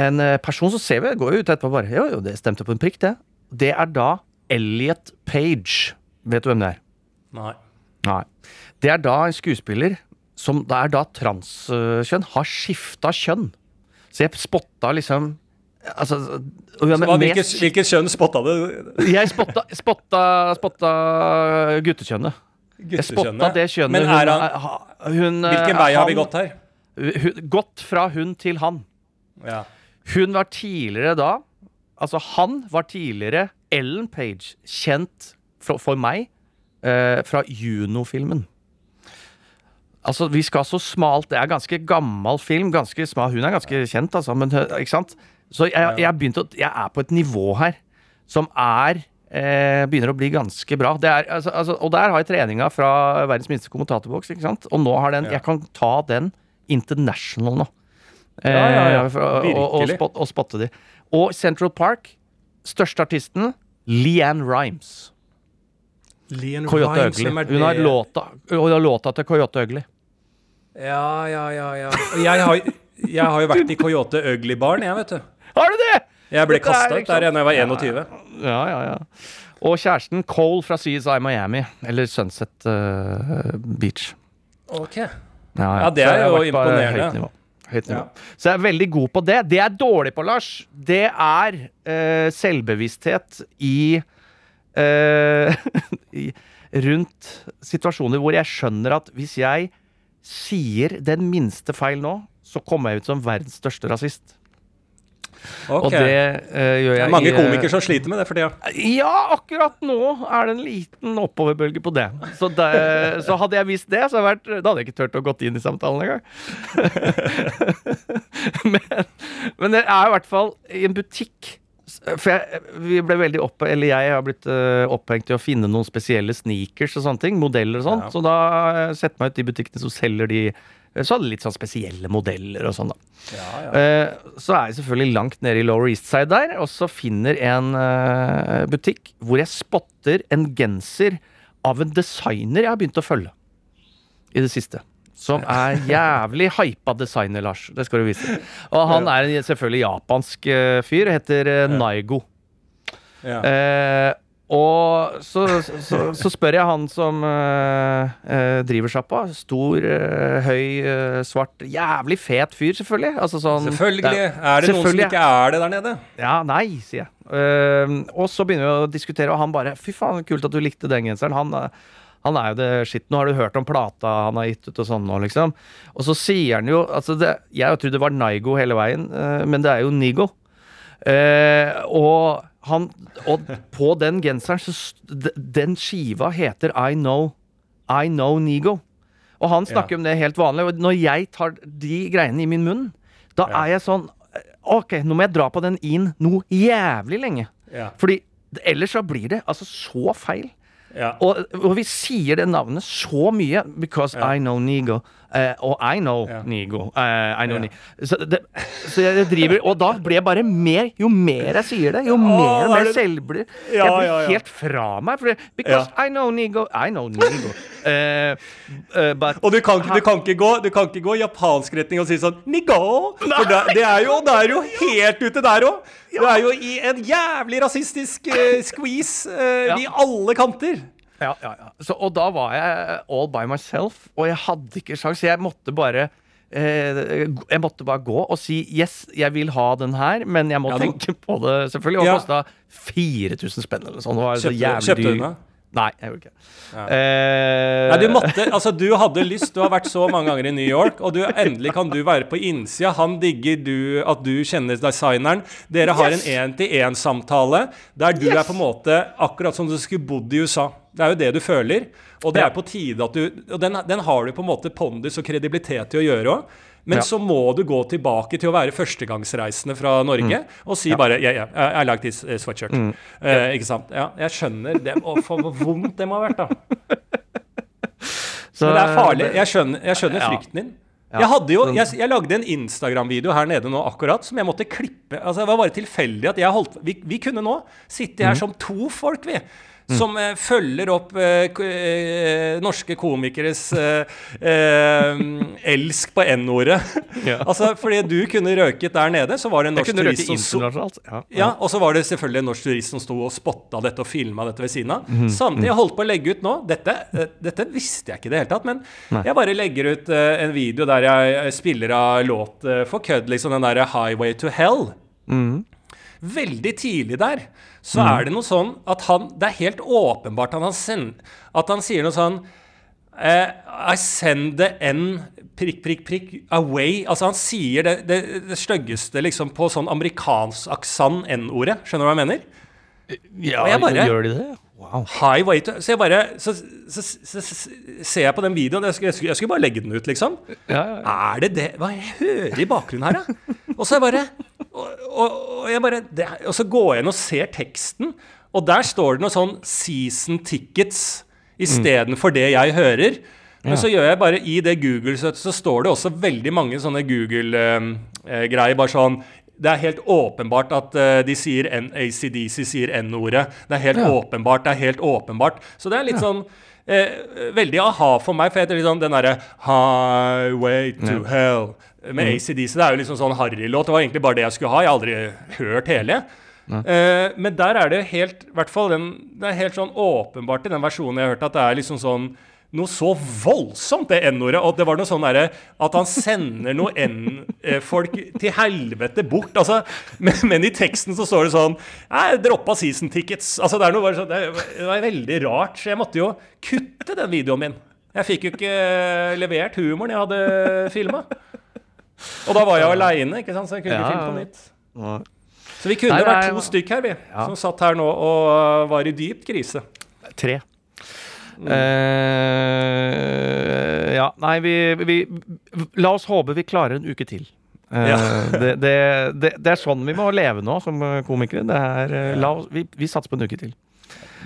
en person som ser vi, går jo ut etterpå bare Jo, jo, det stemte på en prikk, det. Det er da Elliot Page. Vet du hvem det er? Nei. Nei. Det er da en skuespiller som det er da transkjønn, har skifta kjønn. Så jeg spotta liksom Altså hvilket, hvilket kjønn spotta du? Jeg spotta, spotta, spotta guttekjønnet. Jeg spotta det kjønnet Men er han, hun, hun hvilken vei vei har vi gått her? Hun, gått fra hun til han. Ja. Hun var tidligere da Altså, han var tidligere Ellen Page, kjent for, for meg eh, fra Juno-filmen. Altså, vi skal så smalt Det er ganske gammel film. Ganske smal. Hun er ganske kjent, altså. Men, ikke sant? Så jeg, jeg, å, jeg er på et nivå her som er eh, Begynner å bli ganske bra. Det er, altså, altså, og der har jeg treninga fra verdens minste kommentatorboks. ikke sant? Og nå har den Jeg kan ta den international nå. Ja, ja, ja. Virkelig. og, og, og, spot, og spotte de. Og Central Park, største artisten, Leanne Rhymes. Leanne Coyote Rhymes, Ugly. Hun har låta, låta til Coyote Ugly. Ja, ja, ja. ja. Jeg har, jeg har jo vært i Coyote Ugly Barn, jeg, vet du. Har du det?! Jeg ble kasta ut liksom- der da jeg var 21. Ja, ja, ja. Og kjæresten Cole fra CSI Miami, eller Sunset uh, Beach. Ok. Ja, Ja, det er jo imponerende. Høyt nivå. Høyt nivå. Ja. Så jeg er veldig god på det. Det jeg er dårlig på, Lars, det er uh, selvbevissthet i, uh, i Rundt situasjoner hvor jeg skjønner at hvis jeg sier den minste feil nå, så kommer jeg ut som verdens største rasist. Ok. Og det uh, gjør Det er mange eh, komikere som sliter med det for tida. ja, akkurat nå er det en liten oppoverbølge på det. Så, det, så hadde jeg visst det, så hadde jeg vært, da hadde jeg ikke turt å gått inn i samtalen engang. men, men det er i hvert fall i en butikk For jeg, vi ble veldig opp, eller jeg har blitt eh, opphengt i å finne noen spesielle sneakers og sånne ting. Modeller og sånt. Ja. Så da setter jeg meg ut i butikkene som selger de så hadde litt sånn spesielle modeller og sånn, da. Ja, ja. Eh, Så er jeg selvfølgelig langt nede i Lower East Side der, og så finner en eh, butikk hvor jeg spotter en genser av en designer jeg har begynt å følge i det siste. Som er jævlig hypa designer, Lars. Det skal du vise. Og han er en selvfølgelig japansk uh, fyr. Heter uh, Naigo. Ja. Uh, og så, så, så spør jeg han som driver sjappa. Stor, høy, svart, jævlig fet fyr, selvfølgelig. Altså sånn, Selvfølgelig. Er det noen som ikke er det der nede? Ja, nei, sier jeg. Og så begynner vi å diskutere, og han bare Fy faen, kult at du likte den genseren. Han, han er jo det shit. Nå har du hørt om plata han har gitt ut og sånn nå, liksom. Og så sier han jo altså det, Jeg har trodd det var Naigo hele veien, eh, men det er jo Nigo. Eh, og han Og på den genseren så Den skiva heter I Know I Know Nigo. Og han snakker Ja. om det helt vanlig. Og når jeg tar de greiene i min munn, da Ja. er jeg sånn OK, nå må jeg dra på den in noe jævlig lenge. Ja. Fordi ellers så blir det altså så feil. Ja. Og, og vi sier det navnet så mye because. I know Nigo. Eh, og I know Ja. Nigo. Uh, I know Ja. Ni- så, det, så jeg driver Og da blir jeg bare mer Jo mer jeg sier det, jo mer og er mer selvblir Ja, Jeg blir helt fra meg. For, because I know Nigo I know Nigo. Uh, but Og du kan, du, kan gå, du kan ikke gå japansk retning og si sånn Nigo! For det, det er jo, det er jo helt ute der òg. Du er jo i en jævlig rasistisk squeeze i alle kanter. Ja, ja, ja. Så, og da var jeg all by myself, og jeg hadde ikke sjans. Jeg måtte bare eh, Jeg måtte bare gå og si yes, jeg vil ha den her, men jeg må Ja, tenke på det, selvfølgelig. Og Ja. kosta 4000 spenn eller noe sånt. Det var så Kjøpte, jævlig kjøpte Nei, jeg gjorde ikke det. Ja. Eh, Nei, du måtte, altså du hadde lyst, du har vært så mange ganger i New York, og du, endelig kan du være på innsida. Han digger du, at du kjenner designeren. Dere har Yes! en én-til-én-samtale der du Yes! er på en måte akkurat som du skulle bodd i USA. Det er jo det du føler. Og det Ja. er på tide at du Og den, den har du på en måte pondus og kredibilitet til å gjøre òg. Men Ja. så må du gå tilbake til å være førstegangsreisende fra Norge og si bare yeah, yeah, I like this uh, sweatshirt. Eh, ikke sant? Ja, jeg skjønner det. Å, for vondt det må ha vært, da. så- Men det er farlig. Jeg skjønner, jeg skjønner Ja. frykten din. Ja. Jeg, hadde jo, jeg, jeg lagde en Instagram-video her nede nå akkurat som jeg måtte klippe. Altså Det var bare tilfeldig at jeg holdt Vi, vi kunne nå sitte her her som to folk, vi. Som eh, følger opp eh, eh, norske komikeres eh, eh, elsk på N-ordet. Ja. altså, fordi du kunne røket der nede, så var det en norsk turist som sto. Ja. ja, og så var det selvfølgelig en norsk turist som sto og spotta dette og filma dette ved siden av. Mm. Samtidig jeg holdt på å legge ut nå Dette, eh, dette visste jeg ikke i det hele tatt, men jeg bare legger ut en video der jeg spiller av låt for kødd, liksom den derre 'Highway to Hell'. Mhm. Veldig tidlig der så er det noe sånn at han Det er helt åpenbart at han, send, at han sier noe sånn eh, I send the N prikk, prikk, prikk away. Altså han sier det, det, det styggeste liksom på sånn amerikansk aksent N-ordet. Skjønner du hva jeg mener? Ja, Og jeg bare- gjør de det? Wow. Highway to Så jeg bare Så, så, så, så ser jeg på den videoen. Jeg skulle, jeg, skulle, jeg skulle bare legge den ut, liksom. Ja, ja, ja. Er det det Hva jeg hører i bakgrunnen her, da? Og så er jeg bare Og, og, og jeg bare det, Og så går jeg inn og ser teksten, og der står det noe sånn 'season tickets' istedenfor det jeg hører. Men så gjør jeg bare i det Google, så, så står det også veldig mange sånne Google-greier. bare sånn det er helt åpenbart at eh, de sier N ACDC sier N-ordet. Det er helt Ja. åpenbart, det er helt åpenbart. Så det er litt sånn eh, veldig aha for meg. For jeg heter liksom den derre Highway to Hell med ACDC. Det er jo liksom sånn harrylåt. Det var egentlig bare det jeg skulle ha. Jeg har aldri hørt hele. Uh, men der er det helt I hvert fall den, Det er helt sånn åpenbart i den versjonen jeg har hørt, at det er liksom sånn noe så voldsomt, det N-ordet. Og det var noe sånn derre At han sender noe N-folk til helvete bort. Altså, men, men, i teksten så står det sånn Jeg droppa season tickets. Altså, det, noe, sånn, det var veldig rart. Så jeg måtte jo kutte den videoen min. Jeg fikk jo ikke levert humoren jeg hadde filma. Og da var jeg aleine, ikke sant, så jeg kunne ikke filme på nytt. Så vi kunne vært to stykk her, vi, ja. som satt her nå og var i dyp krise. Tre. Mm. Uh, ja, nei, vi, vi, La oss håpe vi klarer en uke til. Uh, ja. det, det, det, det, er sånn vi må leve nå som komikere. Er, uh, oss, vi, vi, satser på en uke til.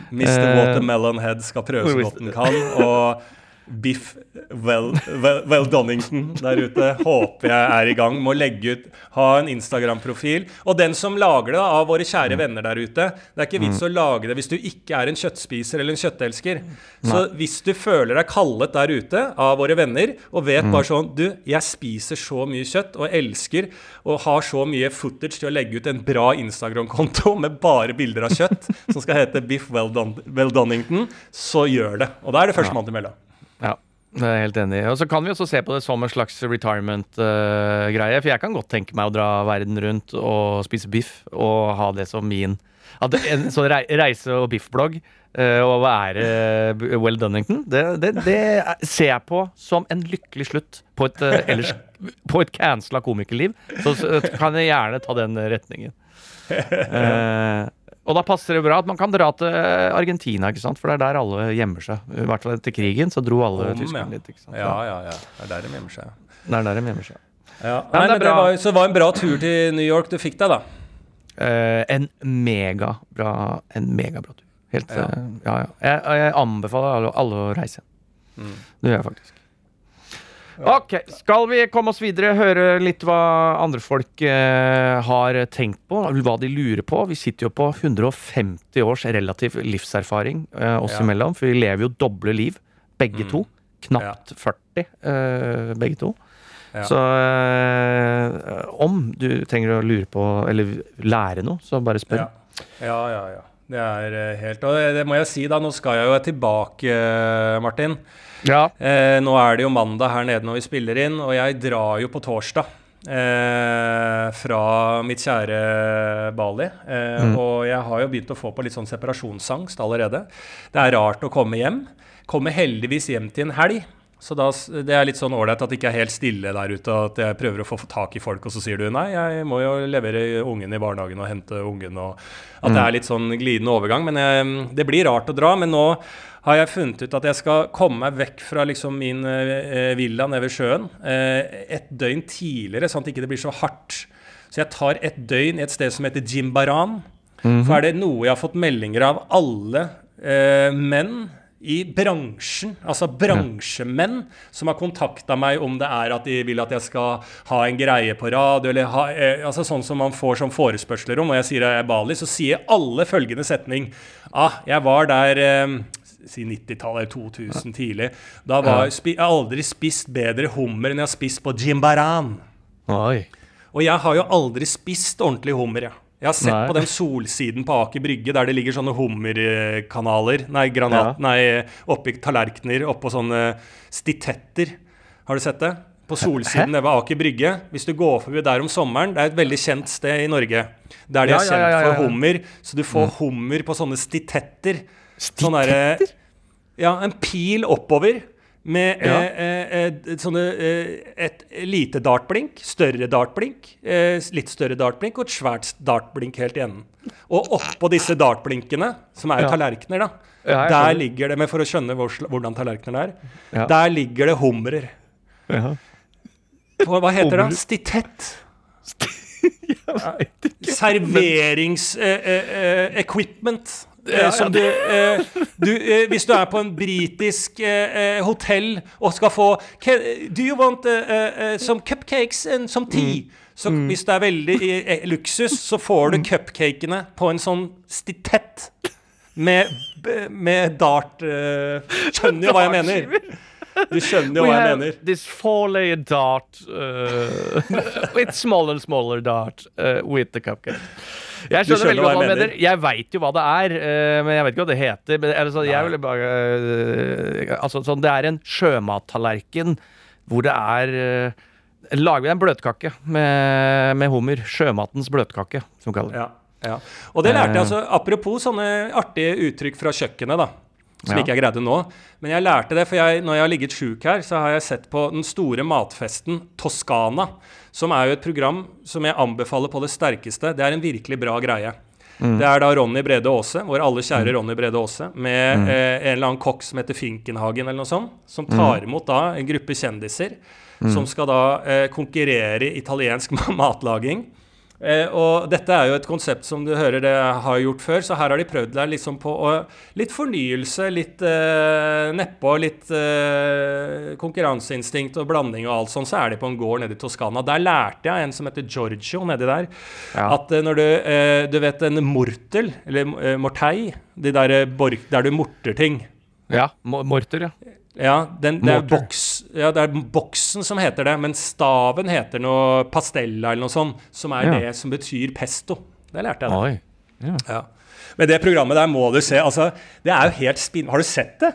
Mr. Watermelon Head skal prøve så godt han kan. Og Biff well, well, well, Donington der ute håper jeg er i gang med å legge ut Ha en Instagram-profil. Og den som lager det, av våre kjære mm. venner der ute Det er ikke vits mm. å lage det hvis du ikke er en kjøttspiser eller en kjøttelsker. Så hvis du føler deg kallet der ute av våre venner og vet mm. bare sånn Du, jeg spiser så mye kjøtt og elsker og har så mye footage til å legge ut en bra Instagram-konto med bare bilder av kjøtt som skal hete Biff Well, Don well Donington, så gjør det. Og da er det førstemann til mølla. Ja. Det er jeg helt enig i. Og så kan vi også se på det som en slags retirement-greie. Uh, for jeg kan godt tenke meg å dra verden rundt og spise biff og ha det som min at En sånn reise- og biffblogg uh, og være uh, Well Dunnington, det, det, det, ser jeg på som en lykkelig slutt på et, uh, ellers, på et cancela komikerliv. Så, så kan jeg gjerne ta den retningen. Uh, Og da passer det bra at man kan dra til Argentina, ikke sant? for det er der alle gjemmer seg. I hvert fall etter krigen så dro alle Om, tyskerne ja. dit. ikke sant? Ja, ja, ja. Det er der de gjemmer seg. Det er der de gjemmer seg. Ja. Nei, men det, var, så det var en bra tur til New York du fikk deg, da? Uh, en megabra En megabra tur. Helt, ja. Uh, ja, ja. Jeg, jeg, anbefaler alle, alle å reise. Mm. Det gjør jeg faktisk. Ok, Skal vi komme oss videre, høre litt hva andre folk eh, har tenkt på? Hva de lurer på? Vi sitter jo på 150 års relativ livserfaring eh, oss ja. imellom. For vi lever jo doble liv, begge mm. to. Knapt ja. 40, eh, begge to. Ja. Så eh, om du trenger å lure på, eller lære noe, så bare spør. Ja, ja, ja. Det er eh, helt Og det må jeg si, da. Nå skal jeg jo tilbake, eh, Martin. Ja. Eh, nå er det jo mandag her nede når vi spiller inn, og jeg drar jo på torsdag. Eh, fra mitt kjære Bali. Eh, mm. Og jeg har jo begynt å få på litt sånn separasjonsangst allerede. Det er rart å komme hjem. Kommer heldigvis hjem til en helg. Så da, det er litt sånn ålreit at det ikke er helt stille der ute, at jeg prøver å få tak i folk, og så sier du nei, jeg må jo levere ungen i barnehagen og hente ungen, og at mm. det er litt sånn glidende overgang. Men jeg, det blir rart å dra. Men nå har jeg funnet ut at jeg skal komme meg vekk fra liksom min eh, villa nede ved sjøen eh, et døgn tidligere, sånn at det ikke blir så hardt. Så jeg tar et døgn i et sted som heter Jimbaran. Mm -hmm. For er det noe jeg har fått meldinger av alle eh, menn i bransjen, altså bransjemenn, som har kontakta meg om det er at de vil at jeg skal ha en greie på radio, eller ha, eh, altså sånn som man får som forespørsler om, og jeg sier jeg er Bali, så sier alle følgende setning Ah, jeg var der eh, si 90-tallet, 2000 tidlig. Da var ja. jeg aldri spist bedre hummer enn jeg har spist på Jimbaran. Oi. Og jeg har jo aldri spist ordentlig hummer, jeg. Jeg har sett nei. på den solsiden på Aker Brygge der det ligger sånne hummerkanaler Nei, granat, ja. nei oppi tallerkener oppå sånne stitetter. Har du sett det? På solsiden nede ved Aker Brygge. Hvis du går forbi der om sommeren Det er et veldig kjent sted i Norge. Der de er kjent ja, for hummer. Så du får mm. hummer på sånne stitetter. Sånn stitetter? Ja, en pil oppover med ja. eh, eh, sånne, eh, et lite dartblink, større dartblink, eh, litt større dartblink og et svært dartblink helt i enden. Og oppå disse dartblinkene, som er ja. tallerkener, da, ja, der ligger det, men for å skjønne hvor, hvordan tallerkenene er, der ligger det humrer. Hva heter det? Stitett. Serverings-equipment. Eh, eh, ja, som du, eh, du eh, Hvis du er på en britisk eh, hotell og skal få Do you want some cupcakes and some tea? Mm. Så mm. hvis det er veldig luksus, så får du cupcakene på en sånn stitett med, med dart Skjønner jo hva jeg mener. Du skjønner jo hva jeg mener. This four layer dart uh, It's small and smaller dart uh, with the cupcake. Jeg skjønner, veldig godt hva du mener. Jeg veit jo hva det er, uh, men jeg vet ikke hva det heter. Men, altså, jeg vil bare, uh, altså, sånn, det er en sjømattallerken hvor det er uh, Lager vi en bløtkake med, med hummer. Sjømatens bløtkake, som vi kaller det. Ja, ja. Og det lærte jeg altså Apropos sånne artige uttrykk fra kjøkkenet, da som ja. ikke jeg greide nå. Men jeg lærte det, for jeg, når jeg har ligget sjuk her, så har jeg sett på den store matfesten Toskana, som er jo et program som jeg anbefaler på det sterkeste. Det er en virkelig bra greie. Mm. Det er da Ronny Brede Aase, vår alle kjære mm. Ronny Brede Aase, med mm. eh, en eller annen kokk som heter Finkenhagen, eller noe sånt, som tar mm. imot da en gruppe kjendiser mm. som skal da eh, konkurrere i italiensk matlaging. Eh, og dette er jo et konsept som du hører det har gjort før, så her har de prøvd deg liksom på å, litt fornyelse, litt eh, nedpå, litt eh, konkurranseinstinkt og blanding og alt sånn. Så er de på en gård nede i Toskana. Der lærte jeg en som heter Giorgio nedi der, ja. at eh, når du eh, Du vet en mortel, eller mortei, de der, der du morter ting. Ja. Morter, ja. Ja, den, det, er boks, ja, det, er boksen som heter det, men staven heter noe pastella eller noe sånt, som er ja. det som betyr pesto. Det lærte jeg. Da. Ja. ja. Men det programmet der må du se. Altså, det er jo helt spinn... Har du sett det?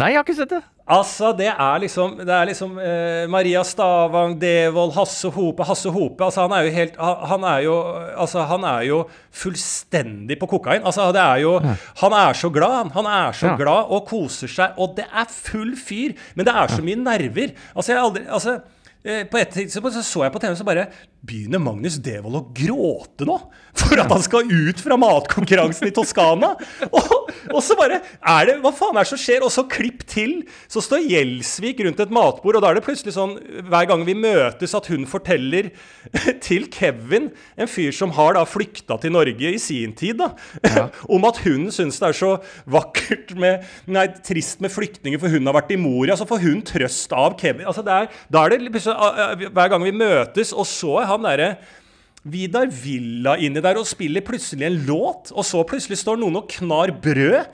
Nei, jeg har ikke sett det. Altså, det er liksom, det er liksom eh, Maria Stavang, Devold, Hasse Hope Hasse Hope, altså, han er jo helt Han er jo, altså, han er jo fullstendig på kokain. Altså, det er jo Han er så glad, han. Han er så ja. glad og koser seg, og det er full fyr. Men det er så mye nerver. Altså, jeg har aldri Altså Eh, på et tidspunkt så, så jeg på TV, så bare Begynner Magnus Devold å gråte nå? For at han skal ut fra matkonkurransen i Toskana? Og, og, så bare er det, Hva faen er det som skjer? Og så klipp til, så står Gjelsvik rundt et matbord, og da er det plutselig sånn hver gang vi møtes, at hun forteller til Kevin, en fyr som har da flykta til Norge i sin tid, da, ja. om at hun syns det er så vakkert med Nei, trist med flyktninger, for hun har vært i Moria. Så får hun trøst av Kevin. Altså, det er, da er det hver gang vi møtes, og så er han derre Vidar Villa inni der og spiller plutselig en låt, og så plutselig står noen og knar brød.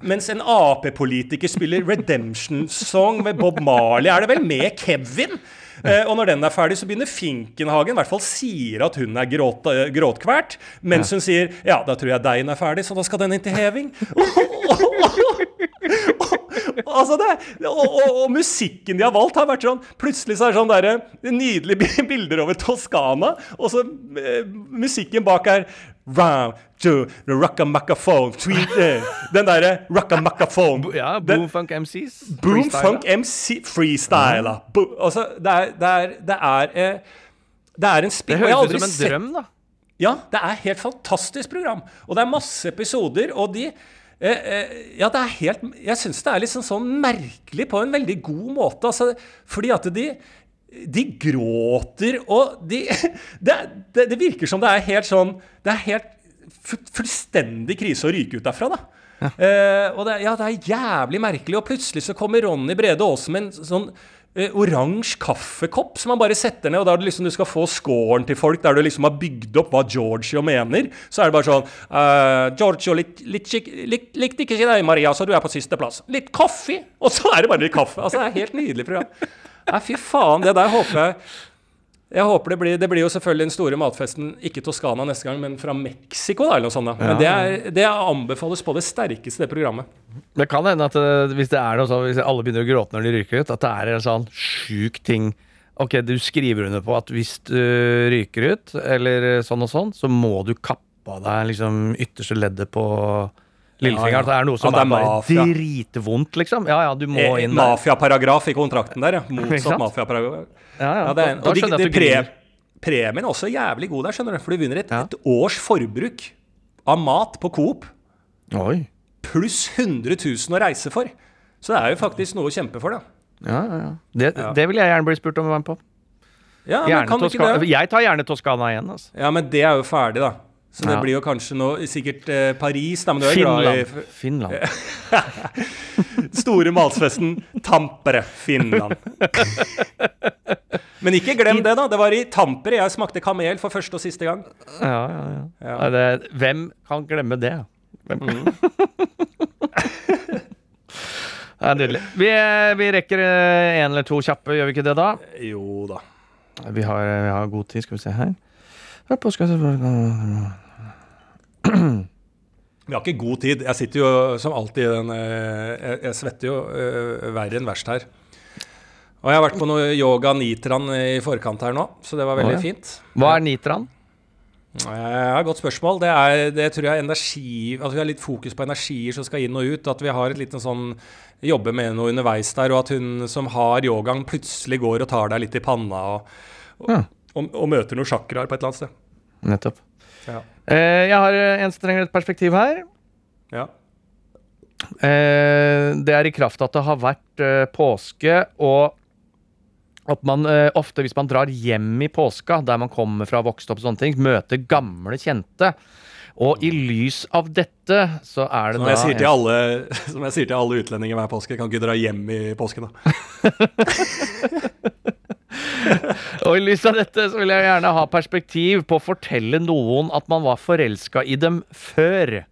Mens en Ap-politiker spiller Redemption Song med Bob Marley. Er det vel med Kevin? Eh, og når den er ferdig, så begynner Finkenhagen, i hvert fall sier at hun er gråt, uh, gråtkvært, mens hun sier ja, da tror jeg deigen er ferdig, så da skal den inn til heving. altså det, og, og, og, musikken de har valgt, har vært sånn Plutselig så er det sånn der, nydelige bilder over Toskana, og så eh, musikken bak er Round the rockamaccaphone. Den derre rockamaccaphone. Ja, Boomfunk MCs. Boomfunk MC freestyler. Bo, altså, det er Det er, det er, eh, det er en spill Det høres ut som en drøm, da. Ja, det er helt fantastisk program. Og det er masse episoder, og de Eh, eh, ja, det er helt Jeg syns det er liksom sånn merkelig på en veldig god måte. Altså, fordi at de de gråter, og de det, det, det, virker som det er helt sånn Det er helt fullstendig krise å ryke ut derfra, da. Ja. Eh, og det, ja, det er jævlig merkelig. Og plutselig så kommer Ronny Brede Aase med en sånn eh, oransje kaffekopp som man bare setter ned, og da er det liksom du skal få scoren til folk der du liksom har bygd opp hva Giorgio mener. Så er det bare sånn uh, Giorgio likte ikke deg, Maria, så du er på sisteplass. Litt kaffe! Og så er det bare litt kaffe. Altså, det er helt nydelig program. Nei, fy faen. Det der håper jeg jeg håper det blir, det blir jo selvfølgelig den store matfesten, ikke Toskana neste gang, men fra Mexico, da, eller noe sånt. Da. Men det, er, det anbefales på det sterkeste, det programmet. Det kan hende at uh, hvis det er noe sånn, hvis alle begynner å gråte når de ryker ut, at det er en sånn sjuk ting Ok, du skriver under på at hvis du ryker ut, eller sånn og sånn, så må du kappe av deg liksom ytterste leddet på lillefingeren. Ja, ja. Det er noe som er, er bare dritvondt, liksom. Ja ja, du må eh, inn der. Mafiaparagraf i kontrakten der, ja. Motsatt mafiaparagraf. Ja, ja. det er, og de, de pre, premien er også jævlig god der, skjønner du. For du vinner et, et års forbruk av mat på Coop. Oi. Pluss 100 000 å reise for. Så det er jo faktisk noe å kjempe for, da. Ja, ja, ja. Det, det vil jeg gjerne bli spurt om å være med på. Ja, men kan du ikke det? Jeg tar gjerne Toskana igjen. Altså. Ja, men det er jo ferdig, da. Så det ja. blir jo kanskje nå sikkert eh, Paris, da, men du er Finland. glad i Finland. Store matfesten Tampere, Finland. men ikke glem det, da. Det var i Tampere jeg smakte kamel for første og siste gang. Ja, ja, ja. ja. Det, hvem kan glemme det? Hvem? Mm. Det er nydelig. Vi, eh, vi rekker én eller to kjappe, gjør vi ikke det da? Jo da. Vi har, vi har god tid, skal vi se her. Vi har ikke god tid. Jeg sitter jo som alltid i den eh, Jeg, jeg svetter jo eh, verre enn verst her. Og jeg har vært på noe yoga nitran i forkant her nå, så det var veldig ja. fint. Hva er nitran? Ja, godt spørsmål. Det, er, det tror jeg er energi At vi har litt fokus på energier som skal inn og ut. At vi har et liten sånn jobber med noe underveis der, og at hun som har yogaen, plutselig går og tar deg litt i panna og, og, Ja. og, og møter noen sjakraer på et eller annet sted. Nettopp. Ja. Eh, jeg har eh, en som trenger et perspektiv her. ja. Eh, det er i kraft at det har vært eh, påske, og at man eh, ofte, hvis man drar hjem i påska, der man kommer fra, vokst opp og sånne ting, møter gamle kjente. Og i lys av dette, så er det Som da jeg, sier til alle, som jeg sier til alle utlendinger hver påske, kan ikke dra hjem i påsken, da. Og i lys av dette så vil jeg gjerne ha perspektiv på å fortelle noen at man var forelska i dem før.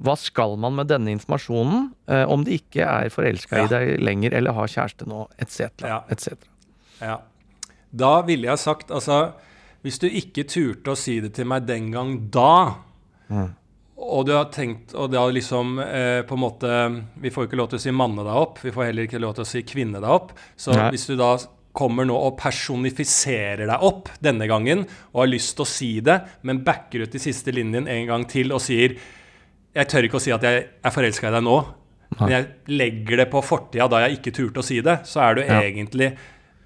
Hva skal man med denne informasjonen eh, om de ikke er forelska Ja. i deg lenger eller har kjæreste nå, etc. Ja. Et Ja. Da ville jeg sagt altså Hvis du ikke turte å si det til meg den gang da, og du har tenkt Og har liksom eh, på en måte Vi får ikke lov til å si manne deg opp, vi får heller ikke lov til å si kvinne deg opp. Så Nei. hvis du da kommer nå og personifiserer deg opp denne gangen, og har lyst til å si det, men backer ut i siste linjen en gang til og sier Jeg tør ikke å si at jeg er forelska i deg nå, men jeg legger det på fortida da jeg ikke turte å si det, så er du Ja. egentlig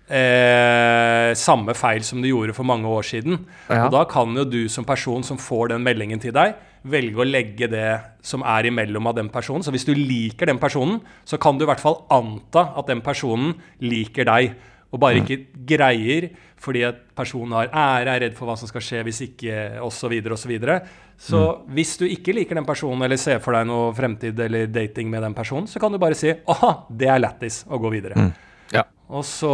eh, samme feil som du gjorde for mange år siden. Ja. Og da kan jo du som person som får den meldingen til deg, velge å legge det som er imellom av den personen. Så hvis du liker den personen, så kan du i hvert fall anta at den personen liker deg. Og bare ikke greier fordi at personen har ære, er redd for hva som skal skje hvis ikke, osv. Så, videre, og så, så hvis du ikke liker den personen, eller ser for deg noe fremtid eller dating med den personen, så kan du bare si 'aha, det er lættis', og gå videre. Ja. Og så,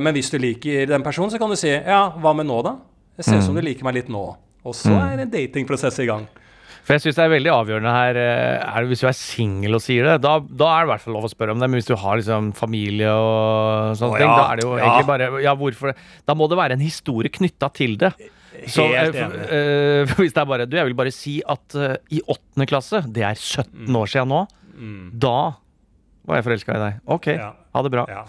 men hvis du liker den personen, så kan du si ja, hva med nå, da? Det ser ut som du liker meg litt nå. Og så er en datingprosess i gang. For jeg syns det er veldig avgjørende her eh, det Hvis du er singel og sier det, da, da er det i hvert fall lov å spørre om det. Men hvis du har liksom familie og sånne Å, ting, ja. da er det jo Ja. egentlig bare Ja, hvorfor det? Da må det være en historie knytta til det. Så, Helt eh, enig. eh, hvis det er bare Du, jeg vil bare si at eh, i åttende klasse, det er 17 år siden nå, da var jeg forelska i deg. OK, Ja. ha det bra. Ja.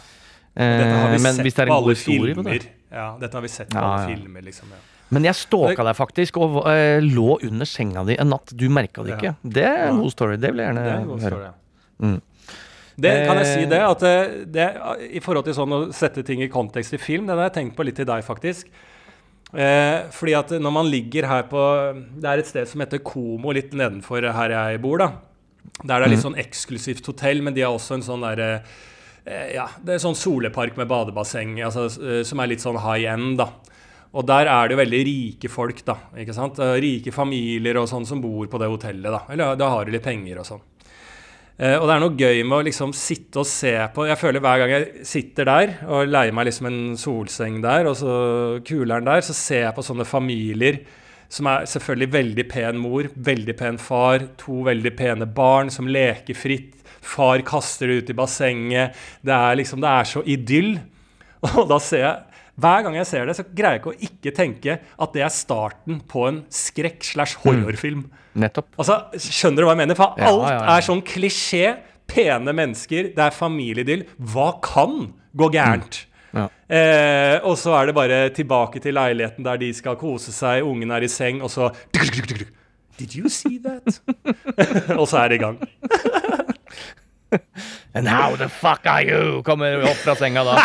Dette har vi men sett er på en alle god historie på filmer. det Ja, dette har vi sett på alle filmer, liksom. Ja. Men jeg stalka deg faktisk og uh, lå under senga di en natt. Du merka det ikke. Det er en god story. Det vil jeg gjerne Det høre. Mm. Det kan jeg si Eh. det, at det, det, i forhold til sånn å sette ting i kontekst i film, det har jeg tenkt på litt til deg, faktisk. Eh, fordi at når man ligger her på Det er et sted som heter Komo, litt nedenfor her jeg bor, da. Der det er litt sånn eksklusivt hotell, men de har også en sånn derre eh, Ja, det er sånn solepark med badebasseng, altså, eh, som er litt sånn high end, da. Og der er det jo veldig rike folk, da. ikke sant? Eh, Rike familier og sånn som bor på det hotellet, da. Eller da har de litt penger og sånn. Eh, og det er noe gøy med å liksom sitte og se på Jeg føler hver gang jeg sitter der og leier meg liksom en solseng der, og så kuleren der, så ser jeg på sånne familier som er selvfølgelig veldig pen mor, veldig pen far, to veldig pene barn som leker fritt. Far kaster det ut i bassenget. Det er liksom, det er så idyll. Og da ser jeg hver gang jeg ser det, så greier jeg ikke å ikke tenke at det er starten på en skrekk slash horrorfilm. Nettopp. Altså, Skjønner du hva jeg mener? For Ja, alt ja, ja. er sånn klisjé. Pene mennesker, det er familieidyll. Hva kan gå gærent? Ja. Eh, og så er det bare tilbake til leiligheten der de skal kose seg, ungen er i seng, og så Did you see that? og så er det i gang. And how the fuck are you? Kommer opp fra senga da.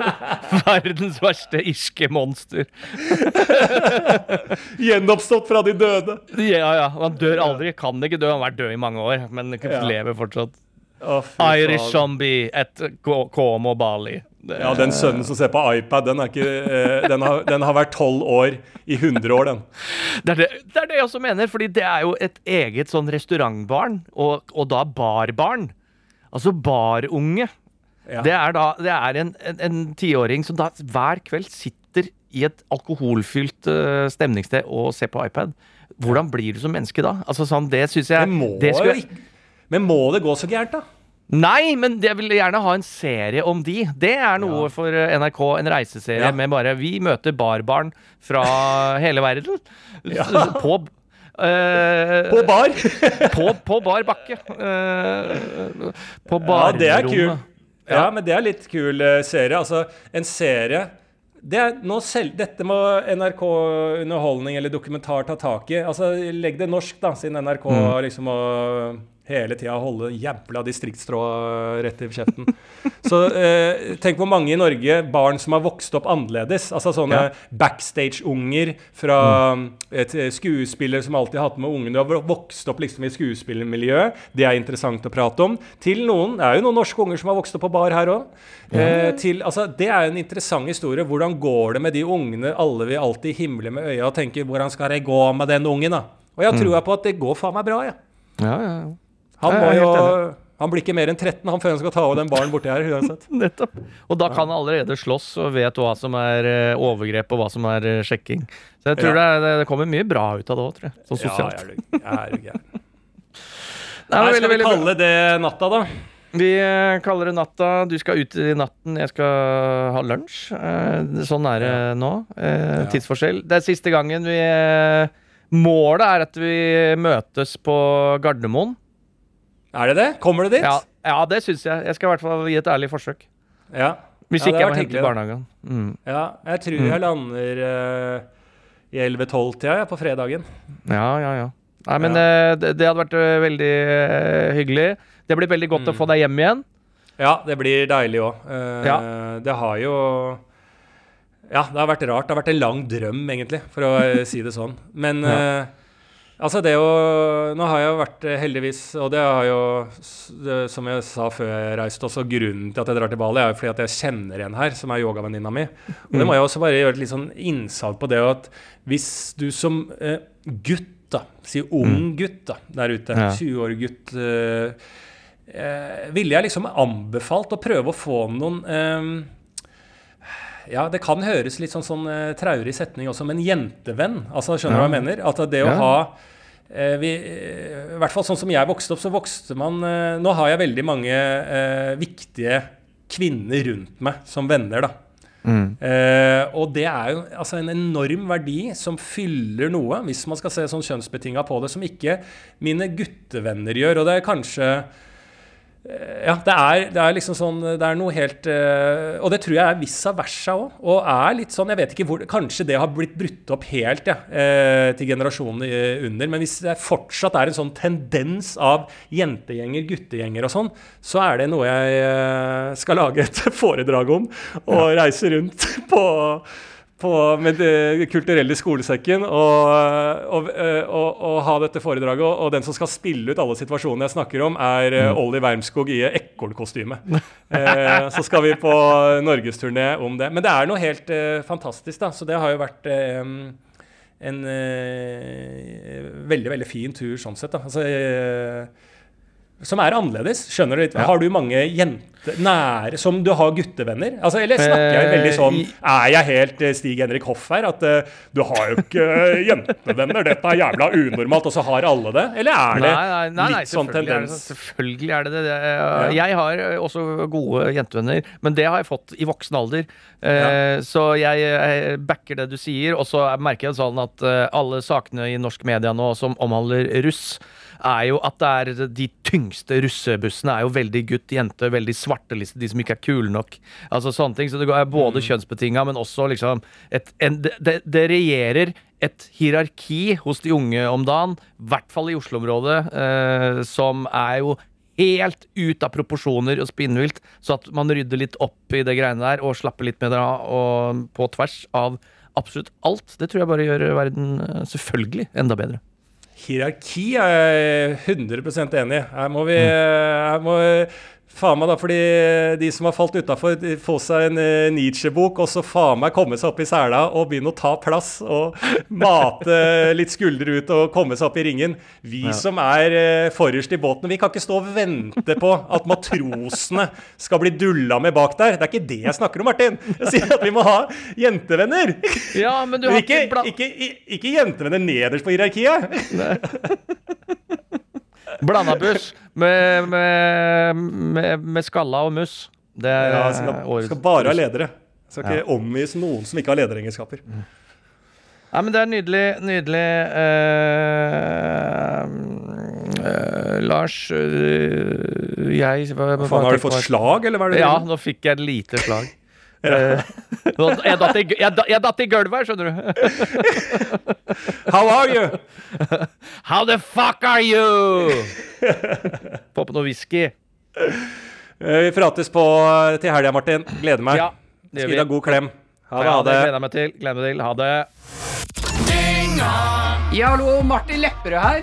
Verdens verste irske monster. Gjenoppstått fra de døde. Ja, ja. Han dør aldri. Kan ikke dø. Han har vært død i mange år, men Ja. lever fortsatt. Oh. Irish zombie et Komo Bali. Ja, den sønnen som ser på iPad, den, ikke, eh, den, har, den har vært tolv år i 100 år, den. Det er det, det er det jeg også mener, fordi det er jo et eget sånn restaurantbarn, og, og da barbarn. Altså barunge. Ja. Det er da det er en, tiåring som da hver kveld sitter i et alkoholfylt uh, stemningssted og ser på iPad. Hvordan blir du som menneske da? Altså sånn, Det syns jeg Men må, det skulle men må det gå så gærent, da? Nei, men jeg vil gjerne ha en serie om de. Det er noe Ja. for eh, NRK. En reiseserie Ja. med bare Vi møter barbarn fra hele verden. Ja. På På bar! på, på bar bakke. Eh, på Ja, det er kul. Ja, men det er litt kul eh, serie. Altså, en serie det er, nå selv, Dette må NRK Underholdning eller dokumentar ta tak i. Altså, Legg det norsk, da, siden NRK Mm. liksom må hele tida holde jævla distriktstrå rett i kjeften. Så eh, tenk hvor mange i Norge barn som har vokst opp annerledes. Altså sånne Ja. backstage-unger fra et eh, skuespillere som alltid har hatt med ungene. Du har vokst opp liksom i skuespillermiljøet. Det er interessant å prate om. Til noen Det er jo noen norske unger som har vokst opp på bar her òg. Eh, altså, det er en interessant historie. Hvordan går det med de ungene alle vil alltid himle med øya og tenker 'Hvordan skal det gå med den ungen?' da? Og jeg har trua på at det går faen meg bra, jeg. Ja, ja, ja. Han, jo, han blir ikke mer enn 13 han før han skal ta over den baren borti her. uansett. Nettopp. Og da kan han allerede slåss og vet hva som er eh, overgrep og hva som er eh, sjekking. Så jeg tror Ja. det, det kommer mye bra ut av det òg, tror jeg. Sånn Ja, sosialt. jeg er jeg er. Nei, Nei, skal vi kalle det natta, da? Vi eh, kaller det natta. Du skal ut i natten, jeg skal ha lunsj. Sånn er det nå. Tidsforskjell. Det er siste gangen vi Målet er at vi møtes på Gardermoen. Er det det? Kommer det dit? Ja, ja det syns jeg. Jeg skal i hvert fall gi et ærlig forsøk. Ja. Hvis Ja, ikke jeg må hente i barnehagen. Mm. ja jeg tror Mm. jeg lander uh, i 11-12-tida på fredagen. Ja, ja, ja. Nei, men Ja. eh, det, det hadde vært eh, veldig hyggelig. Det blir veldig godt å Mm. få deg hjem igjen. Ja, det blir deilig òg. Ja. Det har jo Ja, det har vært rart. Det har vært en lang drøm, egentlig, for å si det sånn. Men Ja. Altså, det å Nå har jeg jo vært eh, heldigvis Og det har jo, som jeg sa før jeg reiste, også grunnen til at jeg drar til Bali, er jo fordi at jeg kjenner en her som er yogavenninna mi. Og det må jeg også bare gjøre et litt sånn innsalg på det at hvis du som eh, gutt, da, si ung gutt da, der ute, Ja. 20 år gutt eh, eh, ville jeg liksom anbefalt å prøve å få noen eh, Ja, det kan høres litt sånn, sånn eh, traurig setning også, men jentevenn. Altså, skjønner du hva jeg mener? At det å Ja. ha eh, vi, eh, I hvert fall sånn som jeg vokste opp, så vokste man Nå har jeg veldig mange viktige kvinner rundt meg som venner, da. Eh, og det er jo altså en enorm verdi som fyller noe, hvis man skal se sånn kjønnsbetinga på det, som ikke mine guttevenner gjør. Og det er kanskje Ja, det er, det er liksom sånn Det er noe helt eh, Og det tror jeg er vissa versa òg. Og er litt sånn Jeg vet ikke hvor Kanskje det har blitt brutt opp helt ja, eh, til generasjonen eh, under. Men hvis det fortsatt er en sånn tendens av jentegjenger, guttegjenger og sånn, så er det noe jeg eh, skal lage et foredrag om. Og reise rundt på på, med det kulturelle skolesekken og, og, og, og ha dette foredraget. Og, den som skal spille ut alle situasjonene jeg snakker om, er mm. Olli Wermskog i ekornkostyme. eh, så skal vi på norgesturné om det. Men det er noe helt eh, fantastisk, da. Så det har jo vært eh, en eh, veldig, veldig fin tur sånn sett. da. Altså, eh, som er annerledes. Skjønner du litt? Ja. Har du mange jenter nære som du har guttevenner? Altså, eller snakker jeg veldig sånn Eh, Er jeg helt eh, Stig-Henrik Hoff her? At uh, du har jo ikke eh, jentevenner, dette er jævla unormalt, og så har alle det? Eller er det Nei, nei, nei, litt sånn tendens? er det. Selvfølgelig er det det. Jeg har eh, også gode jentevenner, men det har jeg fått i voksen alder. Ja. Så jeg eh, backer det du sier, og så merker jeg sånn at eh, alle sakene i norsk media nå som omhandler russ, er jo at det er de tyngste russebussene er jo veldig gutt, jente, veldig svarteliste, de som ikke er kule nok. Altså sånne ting. Så det er både kjønnsbetinga, men også liksom et, en, det, det, det regjerer et hierarki hos de unge om dagen, i hvert fall i Oslo-området, eh, som er jo helt ut av proporsjoner og spinnvilt, så at man rydder litt opp i det greiene der og slapper litt med det av på tvers av absolutt alt. Det tror jeg bare gjør verden eh, selvfølgelig enda bedre. Hierarki er jeg 100% enig i. Her må vi her må, Faen meg, da, fordi de som har falt utafor, få seg en uh, Nietzsche-bok, og så faen meg komme seg opp i sela og begynne å ta plass og mate litt skuldre ut og komme seg opp i ringen. Vi som er uh, forrest i båten, vi kan ikke stå og vente på at matrosene skal bli dulla med bak der. Det er ikke det jeg snakker om, Martin. Jeg sier at vi må ha jentevenner. Ja, men du har ikke, ikke ikke, ikke jentevenner nederst på hierarkiet. Blanda buss med, med, med, med skalla og mus. Det er Ja, eh, skal, årets skal bare ha ledere. Skal ikke omgis noen som ikke har lederegenskaper. Ja, men det er nydelig, nydelig uh, uh, Lars uh, Jeg hva, hva Faen, har du fått slag, eller hva er det? Ja, nå fikk jeg et lite slag. Eh, nå- jeg, datt i, jeg, datt i gulvet her, skjønner du. How are you? How the fuck are you? Få på noe whisky. Eh, Vi prates på eh, til helga, Martin. Gleder meg. Ja, Skal gi deg god klem. Ha det. Ja, Ha det det. gleder jeg meg til. Gleder meg til. Ha det. Ja, hallo, Martin Lepperød her.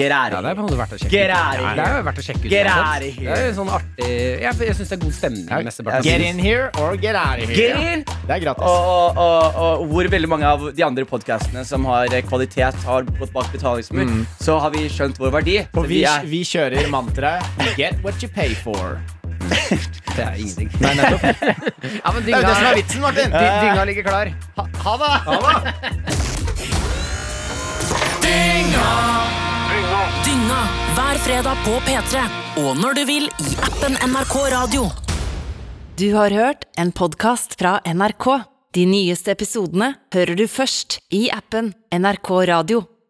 Get out Ja, det er på en måte verdt å sjekke Get ut. out of here. Det er jo verdt å sjekke ut. Get uansett. out of here. Det er jo sånn artig Jeg, jeg syns det er god stemning. mesteparten. Get in here or get out of here. Get in! Det er gratis. Og, og, og, og hvor veldig mange av de andre podkastene som har kvalitet, har gått bak betalingsmur, så har vi skjønt vår verdi. Og vi, er vi kjører mantraet Get what you pay for. Det er ingenting. Nei, nettopp. Ja, men Det er jo det som dynga, er vitsen, Martin. dy- dynga ligger klar. Ha, ha det. Dynga hver fredag på P3 og når du vil i appen NRK Radio. Du har hørt en podkast fra NRK. De nyeste episodene hører du først i appen NRK Radio.